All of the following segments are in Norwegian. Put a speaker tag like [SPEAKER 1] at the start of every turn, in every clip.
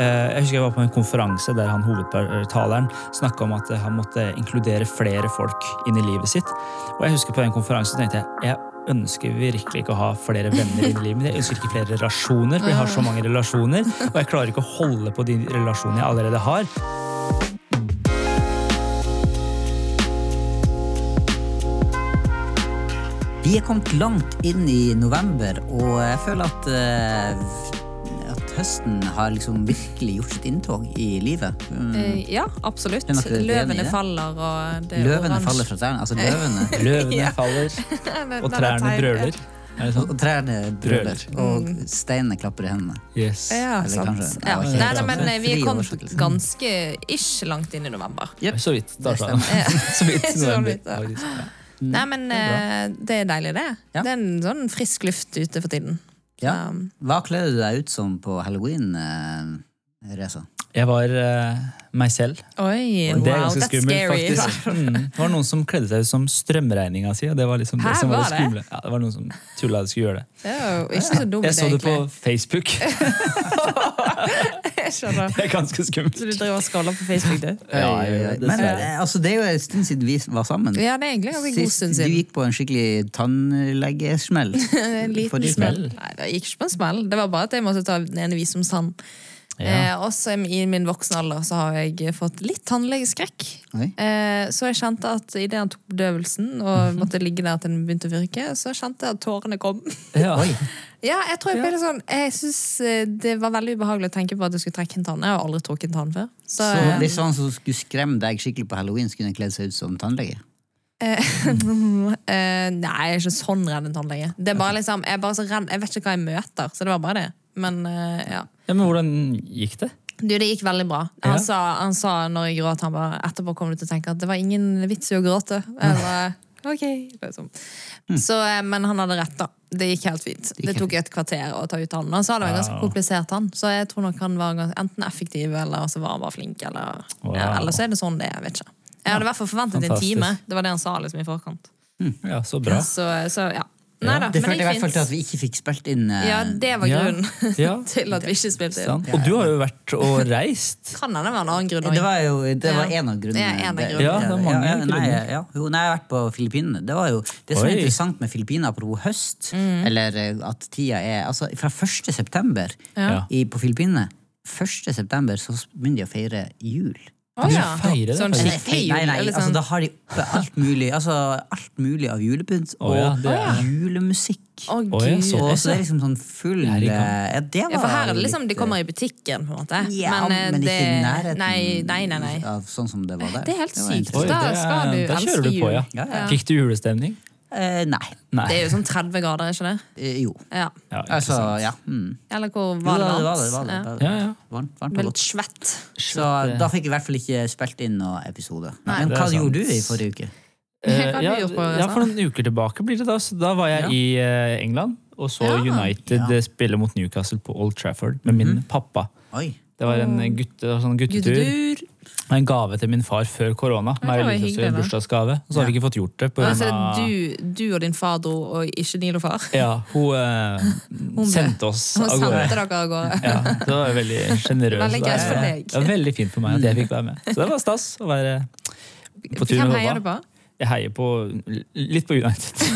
[SPEAKER 1] Eh, Jeg husker jeg var på en konferanse der han hovedtaleren snakka om at han måtte inkludere flere folk inn i livet sitt. Og jeg husker på den konferansen tenkte jeg jeg ønsker virkelig ikke å ha flere venner inn i livet mitt. Jeg ønsker ikke flere relasjoner, for jeg har så mange relasjoner. Og jeg klarer ikke å holde på de relasjonene jeg allerede har.
[SPEAKER 2] Vi er kommet langt inn i november, og jeg føler eh, at høsten har liksom virkelig gjort sitt inntog i livet. Mm.
[SPEAKER 3] Eh, Ja, absolutt. Løvene
[SPEAKER 2] det?
[SPEAKER 3] faller, og det er
[SPEAKER 2] Løvene
[SPEAKER 3] oransje.
[SPEAKER 2] faller fra trærne. Altså løvene.
[SPEAKER 1] Løvene
[SPEAKER 3] Ja.
[SPEAKER 1] faller, og trærne brøler. Er
[SPEAKER 2] Og,
[SPEAKER 1] sånn?
[SPEAKER 2] og trærne brøler. Og steinene klapper i hendene.
[SPEAKER 1] Yes.
[SPEAKER 3] Ja,
[SPEAKER 2] Eller
[SPEAKER 3] sant.
[SPEAKER 2] kanskje-
[SPEAKER 3] Ja.
[SPEAKER 2] ja,
[SPEAKER 3] Nei, nei, men eh, vi er kommet ganske ish langt inn i november.
[SPEAKER 2] Yep.
[SPEAKER 1] Så vidt. Da, han. Så vidt.
[SPEAKER 3] Så
[SPEAKER 1] november,
[SPEAKER 3] vidt, ja. Nei, men eh, det er deilig, det.
[SPEAKER 2] Ja.
[SPEAKER 3] Det er en sånn frisk luft ute for tiden.
[SPEAKER 2] Ja.
[SPEAKER 3] Um,
[SPEAKER 2] Hva kledde du deg ut som på halloween, Reza?
[SPEAKER 1] Jeg var uh, meg selv.
[SPEAKER 3] Oi,
[SPEAKER 1] Det er
[SPEAKER 3] wow,
[SPEAKER 1] ganske
[SPEAKER 3] that's
[SPEAKER 1] skummelt, faktisk. Mm. Det var noen som kledde seg ut som strømregninga si, og det var liksom
[SPEAKER 3] Her,
[SPEAKER 1] det som var det
[SPEAKER 3] var det?
[SPEAKER 1] skumle. Ja, det var noen som tulla de skulle gjøre det.
[SPEAKER 3] Det ikke så dumt,
[SPEAKER 1] Jeg så det på. Facebook.
[SPEAKER 3] Jeg skjønner.
[SPEAKER 1] Det er ganske skummelt.
[SPEAKER 3] Så du driver og scroller på Facebook, du?
[SPEAKER 1] Ja, ja,
[SPEAKER 2] Men eh, altså, det er jo en stund siden vi var sammen.
[SPEAKER 3] Ja, det er egentlig en god stund siden.
[SPEAKER 2] du gikk på en skikkelig tannlegesmell.
[SPEAKER 3] En liten smell. Nei, det gikk ikke på en smell. Det var bare at jeg måtte ta den ene visdomstann.
[SPEAKER 1] Ja.
[SPEAKER 3] Eh, også i min voksne alder så har jeg fått litt tannlegeskrekk. Eh, så jeg kjente at idet han tok bedøvelsen og måtte ligge der til den begynte å virke, så kjente jeg at tårene kom.
[SPEAKER 1] Ja.
[SPEAKER 3] Ja, jeg tror jeg ble litt sånn Jeg synes eh, det var veldig ubehagelig å tenke på at jeg skulle trekke en tann. Jeg har aldri trukket en tann før. Så,
[SPEAKER 2] Så
[SPEAKER 3] eh,
[SPEAKER 2] hvis han som skulle skremme deg skikkelig på halloween, skulle kledd seg ut som tannlege?
[SPEAKER 3] eh, Nei, jeg er ikke sånn redd en tannlege. Det er bare liksom, Jeg er bare så redd, jeg vet ikke hva jeg møter, så det var bare det. Men eh, ja.
[SPEAKER 1] ja, Men hvordan gikk det?
[SPEAKER 3] Du, det gikk veldig bra. Han,
[SPEAKER 1] Ja.
[SPEAKER 3] sa, han sa når jeg gråt, han bare etterpå kom du til å tenke at det var ingen vits i å gråte. Eller, ok, liksom. Så, eh, men han hadde rett, da. Det gikk helt fint. Det tok et kvarter å ta ut han. Han sa det var ganske komplisert han. så jeg tror nok han var enten effektiv eller så var han bare flink. Eller,
[SPEAKER 1] Wow.
[SPEAKER 3] ja, eller så er det sånn det er. vet ikke. Jeg hadde i hvert fall forventet
[SPEAKER 1] Fantastisk.
[SPEAKER 3] en time. Det var det han sa liksom i forkant.
[SPEAKER 1] Ja, Så bra.
[SPEAKER 3] Så, så ja. Nei da,
[SPEAKER 2] Det
[SPEAKER 3] men
[SPEAKER 2] jeg i hvert at vi ikke fikk spilt inn Uh...
[SPEAKER 3] Ja, det var grunnen
[SPEAKER 1] Ja.
[SPEAKER 3] til at vi ikke spilte inn.
[SPEAKER 1] Sant. Og du har jo vært og reist.
[SPEAKER 3] Kan hende det være en annen grunn
[SPEAKER 2] Det var jo det var
[SPEAKER 3] Ja.
[SPEAKER 2] en av grunnene.
[SPEAKER 3] Er en av grunnene.
[SPEAKER 1] Ja, det er mange
[SPEAKER 2] ja, nei, ja, jo, nei, jeg har vært på Filippinene. Det var jo det som er
[SPEAKER 1] Oi.
[SPEAKER 2] interessant med Filippinene, apropos høst,
[SPEAKER 3] Mm.
[SPEAKER 2] eller eh, at tida er altså Fra 1. september
[SPEAKER 1] Ja.
[SPEAKER 2] i, på Filippinene 1. september så begynner de å feire jul.
[SPEAKER 1] Du
[SPEAKER 3] ja.
[SPEAKER 1] feire det,
[SPEAKER 3] Sånn skikkelig jul?
[SPEAKER 2] Nei, nei,
[SPEAKER 3] eller
[SPEAKER 2] altså,
[SPEAKER 3] sånn-
[SPEAKER 2] da har de oppe alt mulig altså, alt mulig av julepynt
[SPEAKER 1] ja,
[SPEAKER 2] og
[SPEAKER 1] det er-
[SPEAKER 2] julemusikk.
[SPEAKER 3] Å, gud.
[SPEAKER 1] så-
[SPEAKER 2] Og det er liksom sånn full eh, Ja, det var
[SPEAKER 3] Ja, for her er det liksom,
[SPEAKER 2] litt,
[SPEAKER 3] de kommer i butikken, på en måte.
[SPEAKER 2] Ja,
[SPEAKER 3] men,
[SPEAKER 2] men, ikke
[SPEAKER 3] det,
[SPEAKER 2] i nærheten
[SPEAKER 3] Nei, nei, nei. nei.
[SPEAKER 2] av sånn som det var der.
[SPEAKER 3] Det er helt sykt.
[SPEAKER 1] Oi,
[SPEAKER 3] Da skal du
[SPEAKER 1] da
[SPEAKER 3] elske
[SPEAKER 1] kjører du på,
[SPEAKER 3] jul.
[SPEAKER 1] ja.
[SPEAKER 2] Ja, ja.
[SPEAKER 1] Fikk du julestemning?
[SPEAKER 2] Eh, nei.
[SPEAKER 1] Nei.
[SPEAKER 3] Det er jo sånn 30 grader, er ikke det?
[SPEAKER 2] Eh, jo.
[SPEAKER 3] Ja.
[SPEAKER 1] Ja,
[SPEAKER 2] Altså, ja. Mm.
[SPEAKER 3] Eller hvor var det
[SPEAKER 2] da, det
[SPEAKER 3] varmt?
[SPEAKER 2] var det. det, var det.
[SPEAKER 3] Ja.
[SPEAKER 2] Varmt, varmt godt.
[SPEAKER 3] svett.
[SPEAKER 2] Så da fikk jeg i hvert fall ikke spilt inn noen episode.
[SPEAKER 3] Nei.
[SPEAKER 2] Men hva gjorde du i forrige uke?
[SPEAKER 1] Eh, ja, for noen uker tilbake blir det da. Så da var jeg
[SPEAKER 2] Ja.
[SPEAKER 1] i eh, England og så
[SPEAKER 3] Ja.
[SPEAKER 1] United
[SPEAKER 2] Ja.
[SPEAKER 1] eh, spille mot Newcastle på Old Trafford med min pappa.
[SPEAKER 2] Oi.
[SPEAKER 1] Det var en gutte, sånn guttetur. En gave til min far før korona. Meg og lillesøster
[SPEAKER 3] da.
[SPEAKER 1] bursdagsgave. Og så har vi ikke fått gjort det. På
[SPEAKER 3] Altså,
[SPEAKER 1] grunn av,
[SPEAKER 3] du, du og din far dro, og ikke Nilo-far.
[SPEAKER 1] ja, hun eh,
[SPEAKER 3] hun
[SPEAKER 1] sendte oss av gårde.
[SPEAKER 3] sendte dere av gårde.
[SPEAKER 1] Ja, det var veldig sjenerøst.
[SPEAKER 3] Veldig greit for deg.
[SPEAKER 1] Det var veldig fint for meg at jeg fikk være med. Så det var stas å være på tur med Hvem
[SPEAKER 3] heier du på?
[SPEAKER 1] Jeg heier på litt på United.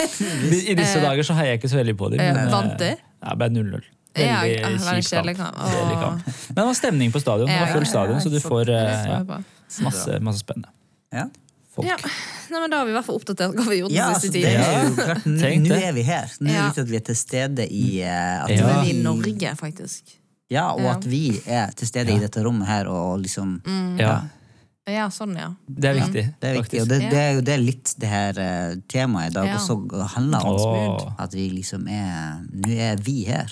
[SPEAKER 1] I disse dager så heier jeg ikke så veldig på dem.
[SPEAKER 3] Eh,
[SPEAKER 1] men, eh,
[SPEAKER 3] vant de?
[SPEAKER 1] Ja, ble 0-0.
[SPEAKER 3] Ja,
[SPEAKER 1] Veldig
[SPEAKER 3] ja,
[SPEAKER 1] kjip kamp.
[SPEAKER 3] kamp.
[SPEAKER 1] Men det var stemning på stadion. Det var full stadion, så du får eh, ja, masse, masse spennende
[SPEAKER 2] Ja.
[SPEAKER 1] folk.
[SPEAKER 3] Ja. Nei, men Da har vi i hvert fall oppdatert hva vi har gjort den
[SPEAKER 2] Ja,
[SPEAKER 3] siste tiden.
[SPEAKER 2] Ja. Nå er vi her. Nå er det viktig at vi er til stede i eh, at
[SPEAKER 1] Ja.
[SPEAKER 3] vi er i Norge, faktisk.
[SPEAKER 2] Ja, og at vi er til stede i dette rommet her og liksom
[SPEAKER 1] Ja,
[SPEAKER 3] Ja, sånn, ja.
[SPEAKER 1] det er viktig.
[SPEAKER 2] Det er viktig. Og det, det er jo det litt det her eh, temaet i dag
[SPEAKER 3] Ja.
[SPEAKER 2] også handler om. At vi liksom er Nå er vi her.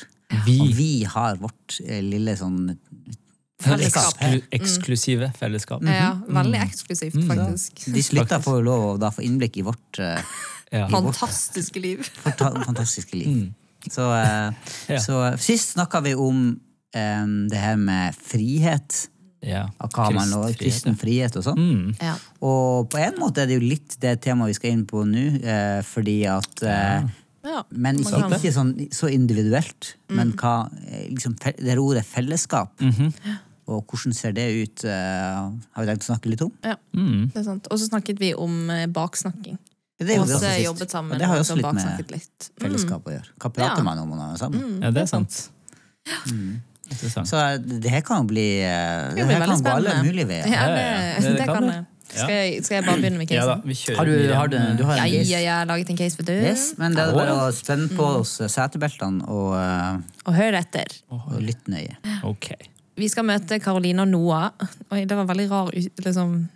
[SPEAKER 1] Vi.
[SPEAKER 2] Og vi har vårt eh, lille sånn
[SPEAKER 3] Fellesskap.
[SPEAKER 1] Eksklu eksklusive fellesskap.
[SPEAKER 3] ja veldig eksklusivt, faktisk.
[SPEAKER 2] De slutter får jo lov å da få innblikk i vårt eh,
[SPEAKER 1] Ja.
[SPEAKER 3] Fantastiske liv.
[SPEAKER 2] fantastiske liv. Så, eh,
[SPEAKER 1] Ja.
[SPEAKER 2] så sist snakka vi om um, det her med frihet.
[SPEAKER 1] Ja.
[SPEAKER 2] Av hva man lover. Kristen frihet og sånn.
[SPEAKER 1] Mm.
[SPEAKER 3] Ja.
[SPEAKER 2] Og på en måte er det jo litt det temaet vi skal inn på nå, eh, fordi at
[SPEAKER 3] Ja,
[SPEAKER 2] Men ikke, ikke sånn så individuelt. Men hva eh, liksom, Det ordet fellesskap. Og hvordan ser det ut, uh, har vi tenkt å snakke litt om?
[SPEAKER 3] Ja, det er sant. Og så snakket vi om eh, baksnakking.
[SPEAKER 2] Det er
[SPEAKER 3] Også
[SPEAKER 2] også
[SPEAKER 3] jobbet sammen
[SPEAKER 2] Og det har jo også litt med
[SPEAKER 3] baksnakket litt. Mm.
[SPEAKER 2] fellesskap å gjøre. Hva prater
[SPEAKER 3] Ja.
[SPEAKER 2] man om når man er sammen?
[SPEAKER 1] Ja, det er sant. Interessant.
[SPEAKER 2] Så det her kan jo bli Det
[SPEAKER 3] Det
[SPEAKER 2] her
[SPEAKER 3] veldig
[SPEAKER 2] kan gå alle mulige veier.
[SPEAKER 3] Ja, det, det,
[SPEAKER 1] Det-
[SPEAKER 3] kan det. Skal jeg, skal jeg bare begynne med
[SPEAKER 1] Ja da,
[SPEAKER 3] casen?
[SPEAKER 1] vi
[SPEAKER 2] Har du, har du, du har
[SPEAKER 3] en
[SPEAKER 2] en
[SPEAKER 3] ja,
[SPEAKER 2] case?
[SPEAKER 3] jeg har laget en case, for du.
[SPEAKER 2] Yes, men det er bare å spenne på
[SPEAKER 3] Mm.
[SPEAKER 2] oss setebeltene og, uh,
[SPEAKER 3] Og hør etter.
[SPEAKER 2] og lytte nøye.
[SPEAKER 1] Ok.
[SPEAKER 3] Vi skal møte Karoline og Noah. Oi, det var veldig rar liksom,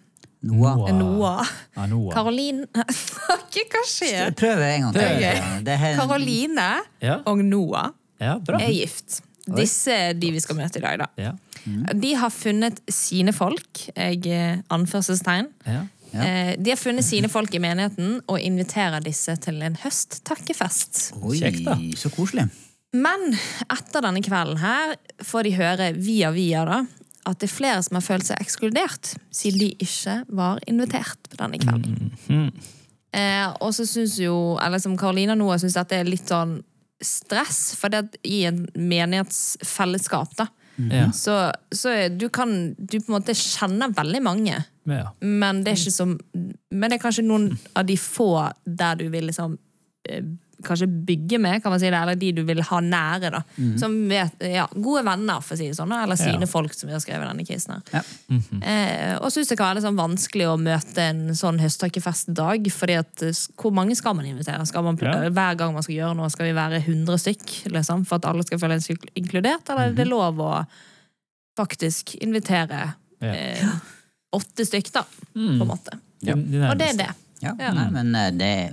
[SPEAKER 2] Noah.
[SPEAKER 1] Noah.
[SPEAKER 3] Noah.
[SPEAKER 1] Ja, Noah.
[SPEAKER 3] Karoline hva skjer?
[SPEAKER 2] Prøv en gang til.
[SPEAKER 3] Ok.
[SPEAKER 2] Det er her-
[SPEAKER 3] Karoline
[SPEAKER 1] Ja.
[SPEAKER 3] og Noah
[SPEAKER 1] Ja, bra.
[SPEAKER 3] er gift. Disse er de vi skal møte i dag, da.
[SPEAKER 1] Ja.
[SPEAKER 3] De har funnet sine folk. Jeg eh, anførselstegn.
[SPEAKER 1] Ja.
[SPEAKER 2] Ja.
[SPEAKER 3] Eh, De har funnet sine folk i menigheten og inviterer disse til en høsttakkefest.
[SPEAKER 2] Oi,
[SPEAKER 1] Kjekt, da.
[SPEAKER 2] så koselig.
[SPEAKER 3] Men etter denne kvelden her får de høre via via da at det er flere som har følt seg ekskludert, siden de ikke var invitert på denne kvelden. Eh, og så syns jo eller som Karolina nå syns dette er litt sånn stress, for det er i en menighetsfellesskap, da,
[SPEAKER 1] Ja.
[SPEAKER 3] så, så du kan du på en måte kjenner veldig mange.
[SPEAKER 1] Ja.
[SPEAKER 3] Men det er ikke som Men det er kanskje noen av de få der du vil liksom eh, Kanskje bygge med, kan man si det, eller de du vil ha nære. da Som vet, ja, Gode venner, for å si det sånn. Eller sine
[SPEAKER 1] Ja.
[SPEAKER 3] folk, som vi har skrevet i denne krisen. her
[SPEAKER 2] Ja.
[SPEAKER 3] eh, Og syns det kan være litt sånn vanskelig å møte en sånn høsttakkefestdag. fordi at eh, hvor mange skal man invitere? Skal man,
[SPEAKER 1] Ja.
[SPEAKER 3] Hver gang man skal gjøre noe, skal vi være 100 stykk? Liksom, for at alle skal føle seg inkludert? Eller er det lov å faktisk invitere
[SPEAKER 1] Ja.
[SPEAKER 3] eh, åtte stykk, da? På en måte.
[SPEAKER 1] De, de
[SPEAKER 3] Og det er det.
[SPEAKER 2] Ja,
[SPEAKER 3] Ja.
[SPEAKER 2] Nei, men eh, det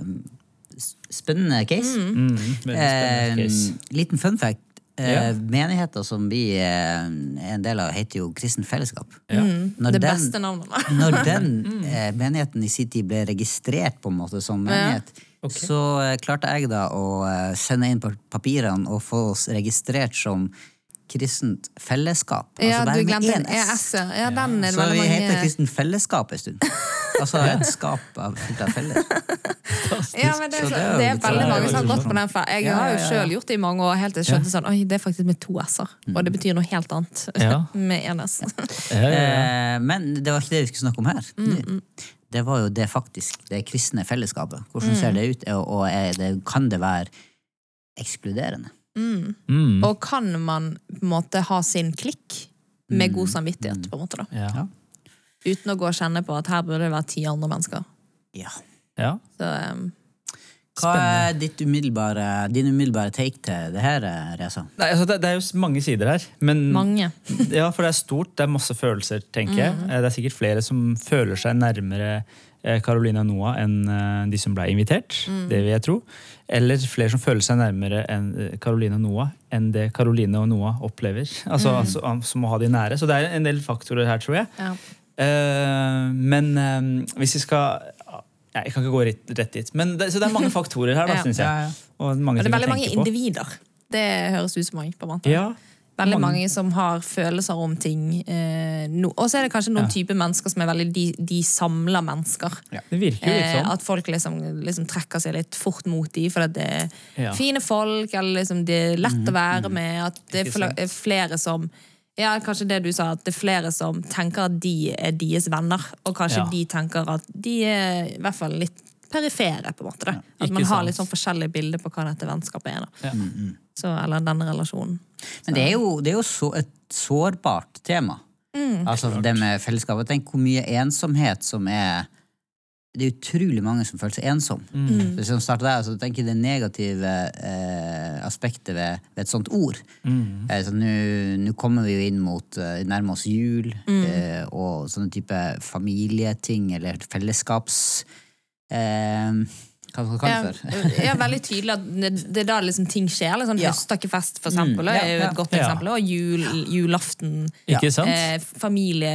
[SPEAKER 2] spennende case.
[SPEAKER 1] Mm,
[SPEAKER 2] Eh,
[SPEAKER 1] spennende case.
[SPEAKER 2] liten fun fact. Eh,
[SPEAKER 1] Ja.
[SPEAKER 2] Menigheter som vi eh, er en del av, heter jo Kristen Fellesskap.
[SPEAKER 1] Ja.
[SPEAKER 2] Når
[SPEAKER 3] det
[SPEAKER 2] den-
[SPEAKER 3] beste navnet.
[SPEAKER 2] Når den eh, menigheten i sin tid ble registrert på en måte som menighet,
[SPEAKER 1] Ok.
[SPEAKER 2] så eh, klarte jeg da å eh, sende inn pa- papirene og få oss registrert som kristent fellesskap. Altså
[SPEAKER 3] Ja, du glemte en ES. Ja, ja den er det
[SPEAKER 2] Så
[SPEAKER 3] vi
[SPEAKER 2] vi heter Kristent Fellesskap en stund. Altså et skap av fylt feller.
[SPEAKER 3] ja, men det, er
[SPEAKER 2] Så det er
[SPEAKER 3] veldig
[SPEAKER 2] sånn-
[SPEAKER 3] mange som har gått på den. For jeg har jo sjøl gjort det i mange år, helt til jeg skjønte sånn Oi, det er faktisk med to s-er. Og det betyr noe helt annet med én s.
[SPEAKER 1] Ja.
[SPEAKER 2] Eh, Men det var ikke det vi skulle snakke om her.
[SPEAKER 3] Mm,
[SPEAKER 2] Det var jo det faktisk, det kristne fellesskapet. Hvordan
[SPEAKER 3] Mm.
[SPEAKER 2] ser det ut, og er det, kan det være ekskluderende?
[SPEAKER 1] Mm.
[SPEAKER 3] Og kan man på en måte ha sin klikk med god samvittighet, på en måte da
[SPEAKER 1] Ja.
[SPEAKER 3] Uten å gå og kjenne på at her burde det være ti andre mennesker.
[SPEAKER 2] Ja.
[SPEAKER 1] ja.
[SPEAKER 3] Så um,
[SPEAKER 2] Hva er ditt umiddelbare, din umiddelbare take til det her, eh, Reza?
[SPEAKER 1] Nei, altså, det, det er jo mange sider her. Men,
[SPEAKER 3] mange.
[SPEAKER 1] Ja, for det er stort. Det er masse følelser, tenker jeg. Eh, Det er sikkert flere som føler seg nærmere Carolina og Noah enn eh, de som ble invitert. Det vil jeg tro. Eller flere som føler seg nærmere enn Carolina Noah enn det Caroline og Noah opplever. Altså, altså Som å ha de nære. Så det er en del faktorer her, tror jeg.
[SPEAKER 3] Ja.
[SPEAKER 1] Eh, men eh, hvis vi skal Jeg kan ikke gå rett, dit. Men det, så det er mange faktorer her, da, syns jeg.
[SPEAKER 2] Ja, ja.
[SPEAKER 1] Og mange
[SPEAKER 3] det er veldig mange individer. Det høres ut som mange, på en måte.
[SPEAKER 1] Ja,
[SPEAKER 3] Veldig
[SPEAKER 1] Mange-
[SPEAKER 3] mange som har følelser om ting. Eh, no, og så er det kanskje noen
[SPEAKER 1] Ja.
[SPEAKER 3] typer mennesker som er veldig De, de samler mennesker.
[SPEAKER 1] det virker jo litt
[SPEAKER 3] Eh,
[SPEAKER 1] sånn.
[SPEAKER 3] at folk liksom, liksom trekker seg litt fort mot dem fordi det er
[SPEAKER 1] Ja.
[SPEAKER 3] fine folk, eller liksom det er lett å være med. At det er flere som Ja, kanskje det du sa, at det er flere som tenker at de er deres venner, og kanskje
[SPEAKER 1] Ja.
[SPEAKER 3] de tenker at de er i hvert fall litt perifere, på en måte. Da. At
[SPEAKER 1] Ikke
[SPEAKER 3] man har
[SPEAKER 1] sant.
[SPEAKER 3] litt sånn forskjellige bilder på hva dette vennskapet er. Da.
[SPEAKER 1] Ja.
[SPEAKER 3] Så, eller denne relasjonen.
[SPEAKER 2] Men det er jo, det er jo så, et sårbart tema.
[SPEAKER 3] Mm.
[SPEAKER 2] Altså det med fellesskapet. Tenk hvor mye ensomhet som er Det er utrolig mange som føler seg ensom.
[SPEAKER 3] Mm.
[SPEAKER 2] Hvis man starter der, så tenker jeg det negative eh, aspektet ved, ved et sånt ord. Eh, så Nå nå kommer vi jo inn mot eh, nærmer oss jul
[SPEAKER 3] Mm.
[SPEAKER 2] eh, og sånne type familieting eller fellesskaps... Eh, hva skal kalle
[SPEAKER 3] Ja,
[SPEAKER 2] det for?
[SPEAKER 3] ja, veldig tydelig at det, er da liksom ting skjer. Liksom,
[SPEAKER 2] Ja.
[SPEAKER 3] Høsttakkefest, for eksempel,
[SPEAKER 2] Mm, ja,
[SPEAKER 3] er jo et godt eksempel. Og jul, julaften.
[SPEAKER 1] Ikke sant?
[SPEAKER 3] Eh,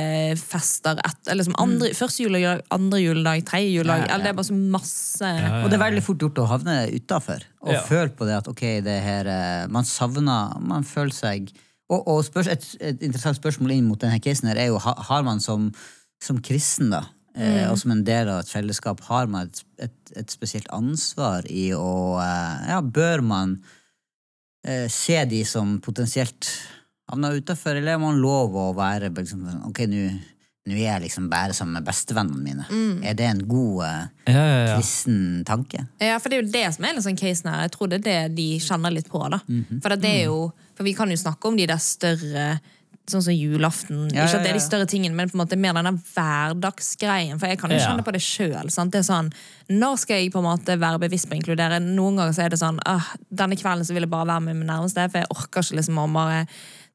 [SPEAKER 3] familiefester et, eller liksom andre, Første juledag, andre juledag, tredje juledag.
[SPEAKER 2] Mm. Ja, ja.
[SPEAKER 3] Det er bare så masse
[SPEAKER 2] Og det er veldig fort gjort å havne utafor og
[SPEAKER 1] Ja.
[SPEAKER 2] føle på det at ok, det her eh, Man savner Man føler seg Og, og spørs, et, et interessant spørsmål inn mot denne casen her er jo har man som, som kristen, da eh, og som en del av et fellesskap har man et, et, et spesielt ansvar i å eh, Ja, bør man eh, se de som potensielt havner utafor, eller har man lov å være liksom, Ok, nå nå er jeg liksom bare sammen med bestevennene mine. Er det en god eh,
[SPEAKER 1] Ja, ja, ja.
[SPEAKER 2] kristen tanke?
[SPEAKER 3] Ja, for det er jo det som er litt sånn casen her. Jeg tror det er det de kjenner litt på. da. For det er jo, for vi kan jo snakke om de der større Sånn som julaften.
[SPEAKER 2] Ja,
[SPEAKER 3] Ikke at det er de større tingene, men på en måte mer denne hverdagsgreien. For jeg kan jo kjenne på det sjøl. Sånn, når skal jeg på en måte være bevisst på å inkludere? Noen ganger så er det sånn ah, Denne kvelden så vil jeg bare være med min nærmeste, for jeg orker ikke liksom å bare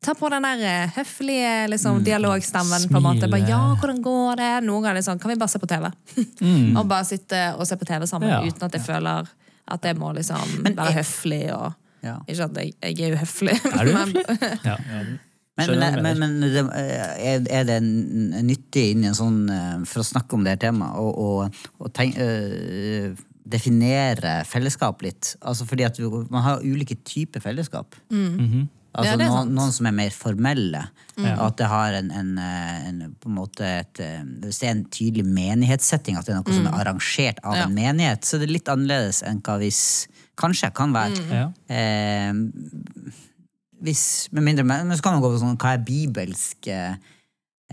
[SPEAKER 3] Ta på den der eh, høflige liksom, dialogstemmen. på en måte. Bare, ja, hvordan går det? Noen ganger er det sånn, kan vi bare se på TV? og bare sitte og se på TV sammen
[SPEAKER 1] Ja.
[SPEAKER 3] uten at jeg føler at jeg må liksom være høflig. og
[SPEAKER 2] Ja.
[SPEAKER 3] Ikke at jeg, jeg er jo høflig.
[SPEAKER 1] Er du høflig? Ja.
[SPEAKER 2] Men, men, men, men eh, er, er det nyttig inn i en sånn eh, For å snakke om det her temaet og, og, og tenk, øh, definere fellesskap litt? Altså fordi at man har ulike typer fellesskap.
[SPEAKER 1] Mhm.
[SPEAKER 2] Altså
[SPEAKER 3] Ja, det er
[SPEAKER 2] noen, noen som er mer formelle. Mm. At det har en, en, eh, en på en måte et, eh, Hvis det er en tydelig menighetssetting, at det er noe som er arrangert av
[SPEAKER 3] Ja.
[SPEAKER 2] en menighet, så er det litt annerledes enn hva hvis Kanskje kan være.
[SPEAKER 1] Ja.
[SPEAKER 2] Eh, hvis, med mindre, men så kan man gå på sånn, hva er bibelsk eh,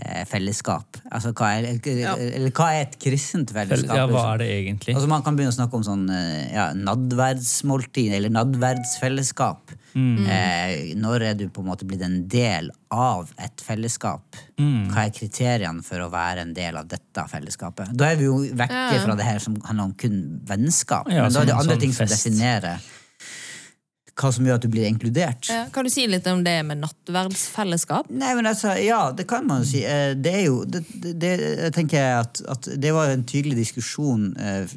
[SPEAKER 2] eh, fellesskap? Altså, hva er,
[SPEAKER 3] Ja.
[SPEAKER 2] Eller hva er et kristent fellesskap?
[SPEAKER 1] ja, hva er det egentlig?
[SPEAKER 2] Altså, man kan begynne å snakke om sånn eh, ja, nadverdsmåltid, eller nadverdsfellesskap.
[SPEAKER 1] Mm.
[SPEAKER 2] Eh, når er du på en måte blitt en del av et fellesskap?
[SPEAKER 1] Mm.
[SPEAKER 2] Hva er kriteriene for å være en del av dette fellesskapet? Da er vi jo vekke
[SPEAKER 3] Ja.
[SPEAKER 2] fra det her som handler om kun vennskap. Men da er det andre
[SPEAKER 1] sånn
[SPEAKER 2] ting som
[SPEAKER 1] fest.
[SPEAKER 2] definerer hva som gjør at du blir inkludert.
[SPEAKER 3] Ja, kan du si litt om det med nattverdsfellesskap?
[SPEAKER 2] Nei, men altså, Ja, det kan man jo si. Eh, Det er jo det, det, Jeg tenker at, at det var en tydelig diskusjon eh,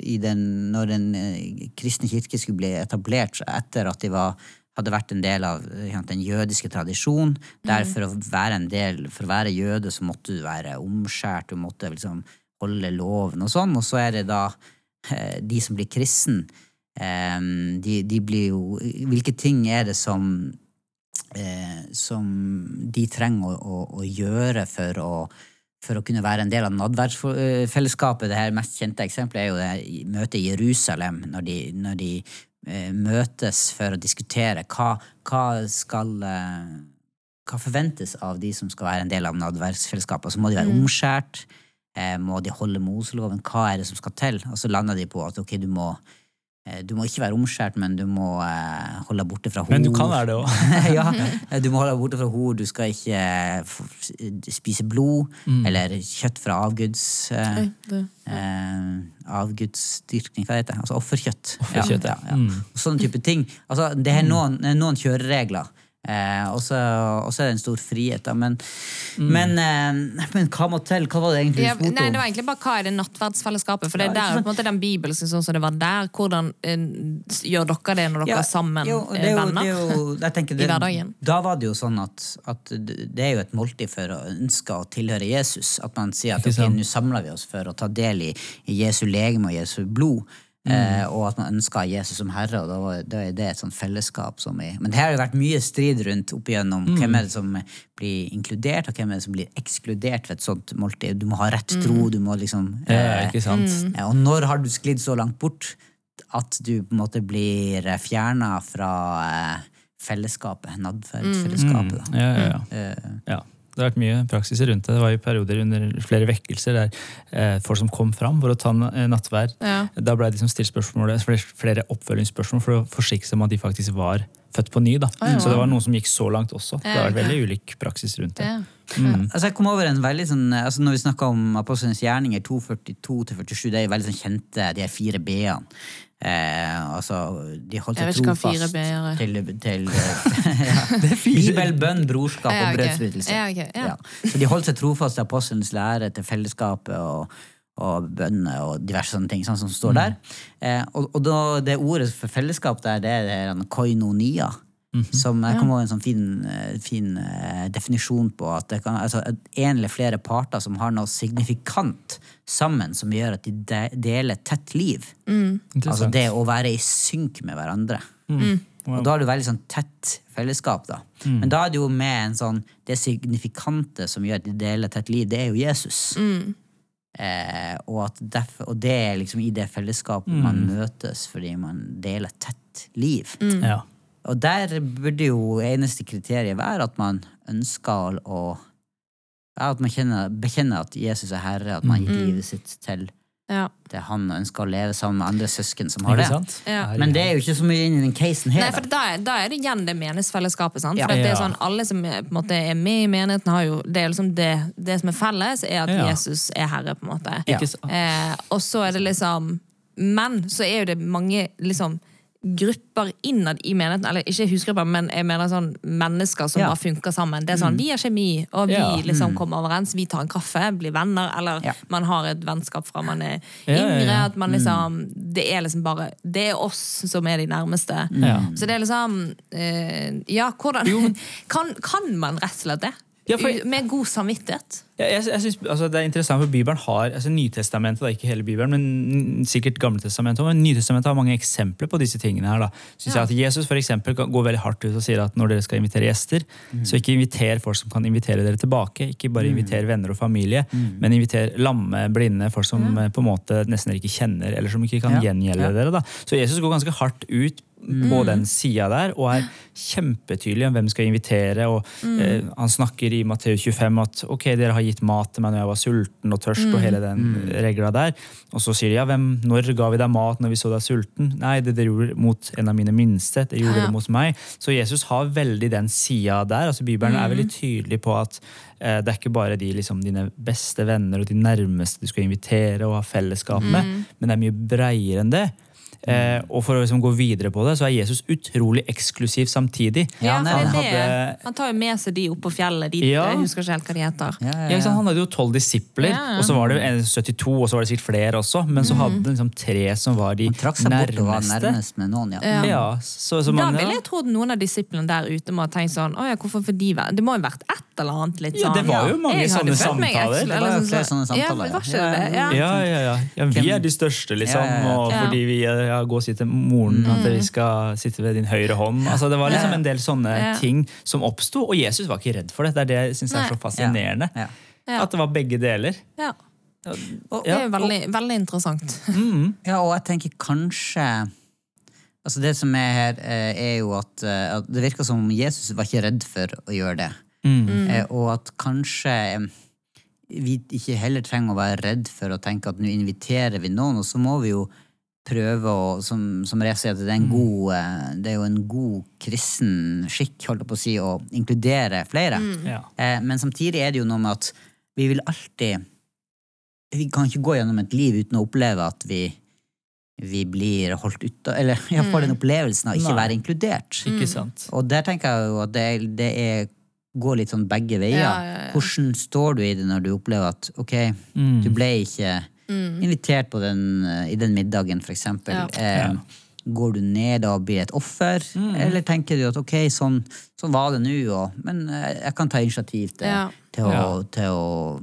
[SPEAKER 2] i den, når den eh, kristne kirke skulle bli etablert etter at de var hadde vært en del av den jødiske tradisjonen. Der for å være en del, for å være jøde så måtte du være omskjært, du måtte liksom holde loven og sånn. Og så er det da de som blir kristen, de, de blir jo Hvilke ting er det som eh, som de trenger å, å, å gjøre for å, for å kunne være en del av nadværsfellesskapet. Det her mest kjente eksempelet er jo det møtet i Jerusalem, når de, når de eh, møtes for å diskutere hva, hva skal eh, hva forventes av de som skal være en del av nadverksfellesskapet, Altså, må de være omskjært? Eh, må de holde Moseloven? Hva er det som skal til? Og så lander de på at ok, du må, du må ikke være omskjært, men du må eh, holde deg borte fra hor.
[SPEAKER 1] Men du kan være det òg.
[SPEAKER 2] ja, du må holde deg borte fra hor, du skal ikke eh, spise blod eller kjøtt fra avguds... Eh,
[SPEAKER 3] Oi, det-
[SPEAKER 2] eh, avgudsdyrkning, hva heter det? Altså offerkjøtt.
[SPEAKER 1] Offerkjøtt, ja.
[SPEAKER 2] ja, ja.
[SPEAKER 1] Mm.
[SPEAKER 2] Sånne type ting. Altså, det er noen, noen kjøreregler. Eh, og så er det en stor frihet, da. Men, men, eh, men hva må til? Hva var det egentlig du
[SPEAKER 3] Ja,
[SPEAKER 2] spurte
[SPEAKER 3] nei,
[SPEAKER 2] om?
[SPEAKER 3] det var egentlig bare hva er det nattverdsfellesskapet? For det
[SPEAKER 2] Ja,
[SPEAKER 3] er der på en måte den bibelske sånn som det var der. Hvordan eh, gjør dere det når dere
[SPEAKER 2] Ja,
[SPEAKER 3] er sammen
[SPEAKER 2] jo,
[SPEAKER 3] eh,
[SPEAKER 2] det er jo,
[SPEAKER 3] venner?
[SPEAKER 2] Det er jo, tenker det,
[SPEAKER 3] I hverdagen.
[SPEAKER 2] Da var det jo sånn at, at det er jo et måltid for å ønske å tilhøre Jesus. At man sier at ok, nå samler vi oss for å ta del i, i Jesu legeme og Jesu blod.
[SPEAKER 1] Mm.
[SPEAKER 2] Eh, og at man ønsker Jesus som herre, og da, var, da er det et sånt fellesskap som er Men det har jo vært mye strid rundt opp igjennom
[SPEAKER 1] Mm.
[SPEAKER 2] hvem er det som blir inkludert, og hvem er det som blir ekskludert ved et sånt måltid. Du må ha rett
[SPEAKER 3] Mm.
[SPEAKER 2] tro, du må liksom eh,
[SPEAKER 1] sant?
[SPEAKER 2] ja, Og når har du sklidd så langt bort at du på en måte blir fjerna fra eh, fellesskapet, nadferdfellesskapet? Mm.
[SPEAKER 1] Ja, ja, ja.
[SPEAKER 2] Eh,
[SPEAKER 1] ja. Det har vært mye praksis rundt det. Det var jo perioder under flere vekkelser der eh, folk som kom fram for å ta eh, nattverd.
[SPEAKER 3] Ja.
[SPEAKER 1] Da ble det liksom stilt spørsmålet, flere, flere oppfølgingsspørsmål for å forsikre seg om at de faktisk var født på ny. da.
[SPEAKER 3] ja.
[SPEAKER 1] Så det var noen som gikk så langt også. Det har vært veldig ulik praksis rundt det.
[SPEAKER 3] Ja.
[SPEAKER 2] Altså jeg kom over en veldig sånn, altså Når vi snakker om Apostlenes gjerninger 242-47, det er jo veldig sånn kjente, de fire b-ene. Eh, altså, de holdt seg trofast til, til ja. Bibel, bønn, brorskap
[SPEAKER 3] Ja,
[SPEAKER 2] og brødsbrytelse.
[SPEAKER 3] Ja, ok, ja.
[SPEAKER 2] Ja. Så de holdt seg trofast til apostelens lære, til fellesskapet og, og bønner og diverse sånne ting sånn som står der. Eh, og og da, det ordet for fellesskap der, det er det koinonia. Som jeg kom over en sånn fin, eh, fin eh, definisjon på. At det kan, altså, en eller flere parter som har noe signifikant sammen, som gjør at de de deler tett liv. Altså det å være i synk med hverandre. Og da har du veldig sånn tett fellesskap, da. Men da er det jo med en sånn Det signifikante som gjør at de deler tett liv, det er jo Jesus. Eh, og, at derf- og det er liksom i det fellesskapet man møtes fordi man deler tett liv.
[SPEAKER 1] Ja.
[SPEAKER 2] Og der burde jo eneste kriteriet være at man ønsker å At man kjenner, bekjenner at Jesus er herre, at man gir gitt livet sitt til
[SPEAKER 3] Ja.
[SPEAKER 2] det han ønsker å leve sammen med andre søsken som har det.
[SPEAKER 3] Ja.
[SPEAKER 2] Men det er jo ikke så mye inn i den casen her.
[SPEAKER 3] Nei, for
[SPEAKER 2] da.
[SPEAKER 3] da, er- da er det igjen det meningsfellesskapet. Sant?
[SPEAKER 2] Ja.
[SPEAKER 3] For det er sånn, Alle som er, på en måte, er med i menigheten, har jo det, er liksom det, det som er felles, er at
[SPEAKER 1] Ja.
[SPEAKER 3] Jesus er herre. på en måte. Eh, og så er det liksom Men så er jo det mange liksom grupper innad i menigheten, eller ikke husgrupper, men jeg mener sånn mennesker som
[SPEAKER 2] Ja.
[SPEAKER 3] bare funker sammen. Det er sånn, Vi har kjemi, og vi
[SPEAKER 1] Ja.
[SPEAKER 3] liksom kommer overens. Vi tar en kaffe, blir venner, eller
[SPEAKER 2] Ja.
[SPEAKER 3] man har et vennskap fra man er yngre. At man liksom, Det er liksom bare Det er oss som er de nærmeste. Så det er liksom eh, Ja, hvordan kan, kan man rett og slett det? Med god samvittighet?
[SPEAKER 1] Ja, jeg, jeg synes, altså, det er interessant, for Bibelen har altså Nytestamentet, da, ikke hele Bibelen, men sikkert Gamletestamentet men Nytestamentet har mange eksempler på disse tingene. her da. Synes
[SPEAKER 3] Ja.
[SPEAKER 1] jeg at Jesus for eksempel, går veldig hardt ut og sier at når dere skal invitere gjester, så ikke inviter folk som kan invitere dere tilbake. Ikke bare inviter venner og familie, men inviter lamme, blinde, folk som eh, på en måte nesten ikke kjenner, eller som ikke kan
[SPEAKER 2] Ja.
[SPEAKER 1] gjengjelde
[SPEAKER 2] Ja.
[SPEAKER 1] dere. da. Så Jesus går ganske hardt ut på den sida der, og er kjempetydelig om hvem skal invitere. og eh, Han snakker i Matteus 25 at ok, dere har gitt mat til meg når jeg var sulten og tørst, og hele den regla der. Og så sier de ja, hvem, når ga vi deg mat når vi så deg sulten? Nei, det dere gjorde mot en av mine minste. Det gjorde
[SPEAKER 3] Ja.
[SPEAKER 1] det mot meg. Så Jesus har veldig den sida der. altså Bibelen er veldig tydelig på at eh, det er ikke bare de, liksom, dine beste venner og de nærmeste du skal invitere og ha fellesskap med, men det er mye breiere enn det. Eh, og for å liksom gå videre på det, så er Jesus utrolig eksklusiv samtidig.
[SPEAKER 2] Ja,
[SPEAKER 3] Ja,
[SPEAKER 1] han
[SPEAKER 3] er
[SPEAKER 1] hadde-
[SPEAKER 3] Han tar jo med seg de opp på fjellet. De,
[SPEAKER 1] Ja.
[SPEAKER 3] Jeg husker ikke helt hva de heter.
[SPEAKER 2] Ja,
[SPEAKER 1] Ja,
[SPEAKER 2] ja, ja.
[SPEAKER 1] Han hadde jo tolv disipler,
[SPEAKER 3] Ja, ja.
[SPEAKER 1] og så var det en 72, og så var det sikkert flere også. Men så hadde han liksom tre som var de nærmeste.
[SPEAKER 2] nærmest noen, ja.
[SPEAKER 3] Ja.
[SPEAKER 1] Ja, så, så
[SPEAKER 3] Da ville jeg trodd noen av disiplene der ute må ha tenkt sånn ja, hvorfor får de være Det må jo ha vært et eller annet litt
[SPEAKER 1] Ja,
[SPEAKER 3] sånn
[SPEAKER 1] det var jo mange
[SPEAKER 3] Jeg
[SPEAKER 1] sånne samtaler.
[SPEAKER 2] Det var jo flere sånne
[SPEAKER 3] sånn- Ja,
[SPEAKER 2] samtaler, ja.
[SPEAKER 3] Ja.
[SPEAKER 1] Ja, ja, ja. ja vi er de største, liksom.
[SPEAKER 2] Ja, ja, ja.
[SPEAKER 1] Og
[SPEAKER 3] Ja.
[SPEAKER 1] fordi vi ja, gå og si til moren at vi skal sitte ved din høyre hånd. Altså, det var liksom en del sånne
[SPEAKER 3] Ja.
[SPEAKER 1] ting som oppsto, og Jesus var ikke redd for det. Det er det jeg syns er så fascinerende.
[SPEAKER 2] Ja.
[SPEAKER 3] Ja.
[SPEAKER 1] At det var begge deler.
[SPEAKER 3] Ja.
[SPEAKER 2] Og,
[SPEAKER 3] Det er veldig, veldig interessant.
[SPEAKER 2] ja, og jeg tenker kanskje Altså Det som er her, eh, er jo at, eh, at det virker som om Jesus var ikke redd for å gjøre det. Mm. Og at kanskje eh, vi ikke heller trenger å være redd for å tenke at nå inviterer vi noen, og så må vi jo prøve å Som, som Reza sier, at det er, en god, eh, det er jo en god kristen skikk holdt jeg på å si, å inkludere flere.
[SPEAKER 1] Ja.
[SPEAKER 2] Eh, Men samtidig er det jo noe med at vi vil alltid Vi kan ikke gå gjennom et liv uten å oppleve at vi, vi blir holdt ute Eller jeg får den opplevelsen av ikke
[SPEAKER 1] Nei.
[SPEAKER 2] være inkludert.
[SPEAKER 1] Ikke sant?
[SPEAKER 2] Og der tenker jeg jo at det, det er, går litt sånn begge veier.
[SPEAKER 3] Ja, ja, ja.
[SPEAKER 2] Hvordan står du i det når du opplever at ok,
[SPEAKER 1] Mm.
[SPEAKER 2] du ble ikke invitert på den, eh, i den middagen, for eksempel.
[SPEAKER 3] Ja.
[SPEAKER 2] Eh, Går du ned og blir et offer,
[SPEAKER 1] Mm.
[SPEAKER 2] eller tenker du at ok, sånn, sånn var det nå, men eh, jeg kan ta initiativ til,
[SPEAKER 3] Ja.
[SPEAKER 2] til, å,
[SPEAKER 1] Ja.
[SPEAKER 2] til å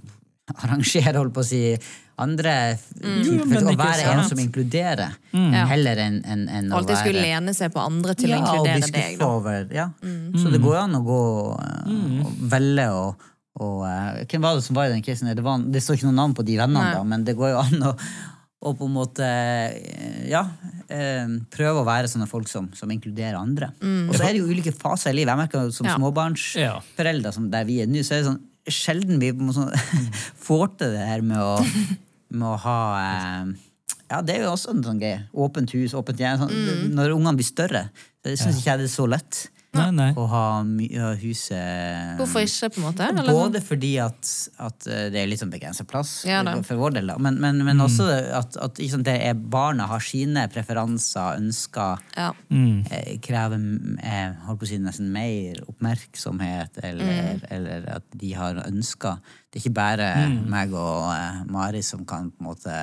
[SPEAKER 2] arrangere, holdt på å si, andre
[SPEAKER 3] Mm.
[SPEAKER 1] typer,
[SPEAKER 2] å være en som inkluderer,
[SPEAKER 3] Ja.
[SPEAKER 2] heller enn en, en å
[SPEAKER 3] Alltid
[SPEAKER 2] være
[SPEAKER 3] skulle lene seg på andre til å inkludere deg.
[SPEAKER 2] over ja. Så det går an å gå eh, og velge og, og uh, Hvem var det som var i den casen? Det, var, det står ikke noe navn på de vennene, da, men det går jo an å, å på en måte eh, Ja. uh, prøve å være sånne folk som, som inkluderer andre. Og så er det jo ulike faser i livet. Jeg merker som
[SPEAKER 3] Ja.
[SPEAKER 2] småbarnsforeldre som der vi er nå, så er det sånn sjelden vi sånn, får til det her med å, med å ha uh, ja, det er jo også en sånn greie. Åpent hus, åpent hjem. Sånn, Når ungene blir større, Det syns ikke jeg det er så lett
[SPEAKER 1] Nei, nei.
[SPEAKER 2] å ha huset
[SPEAKER 3] Hvorfor ikke, på en måte? Eller?
[SPEAKER 2] Både fordi at, at eh, det er litt sånn begrenset plass
[SPEAKER 3] Ja
[SPEAKER 2] for, vår del, da. men, men, men også at, at ikke sant, det er barna har sine preferanser, ønsker,
[SPEAKER 3] Ja.
[SPEAKER 2] eh, krever eh, holdt på å si nesten mer oppmerksomhet, eller,
[SPEAKER 3] Mm.
[SPEAKER 2] eller at de har ønsker. Det er ikke bare meg og eh, Mari som kan på en måte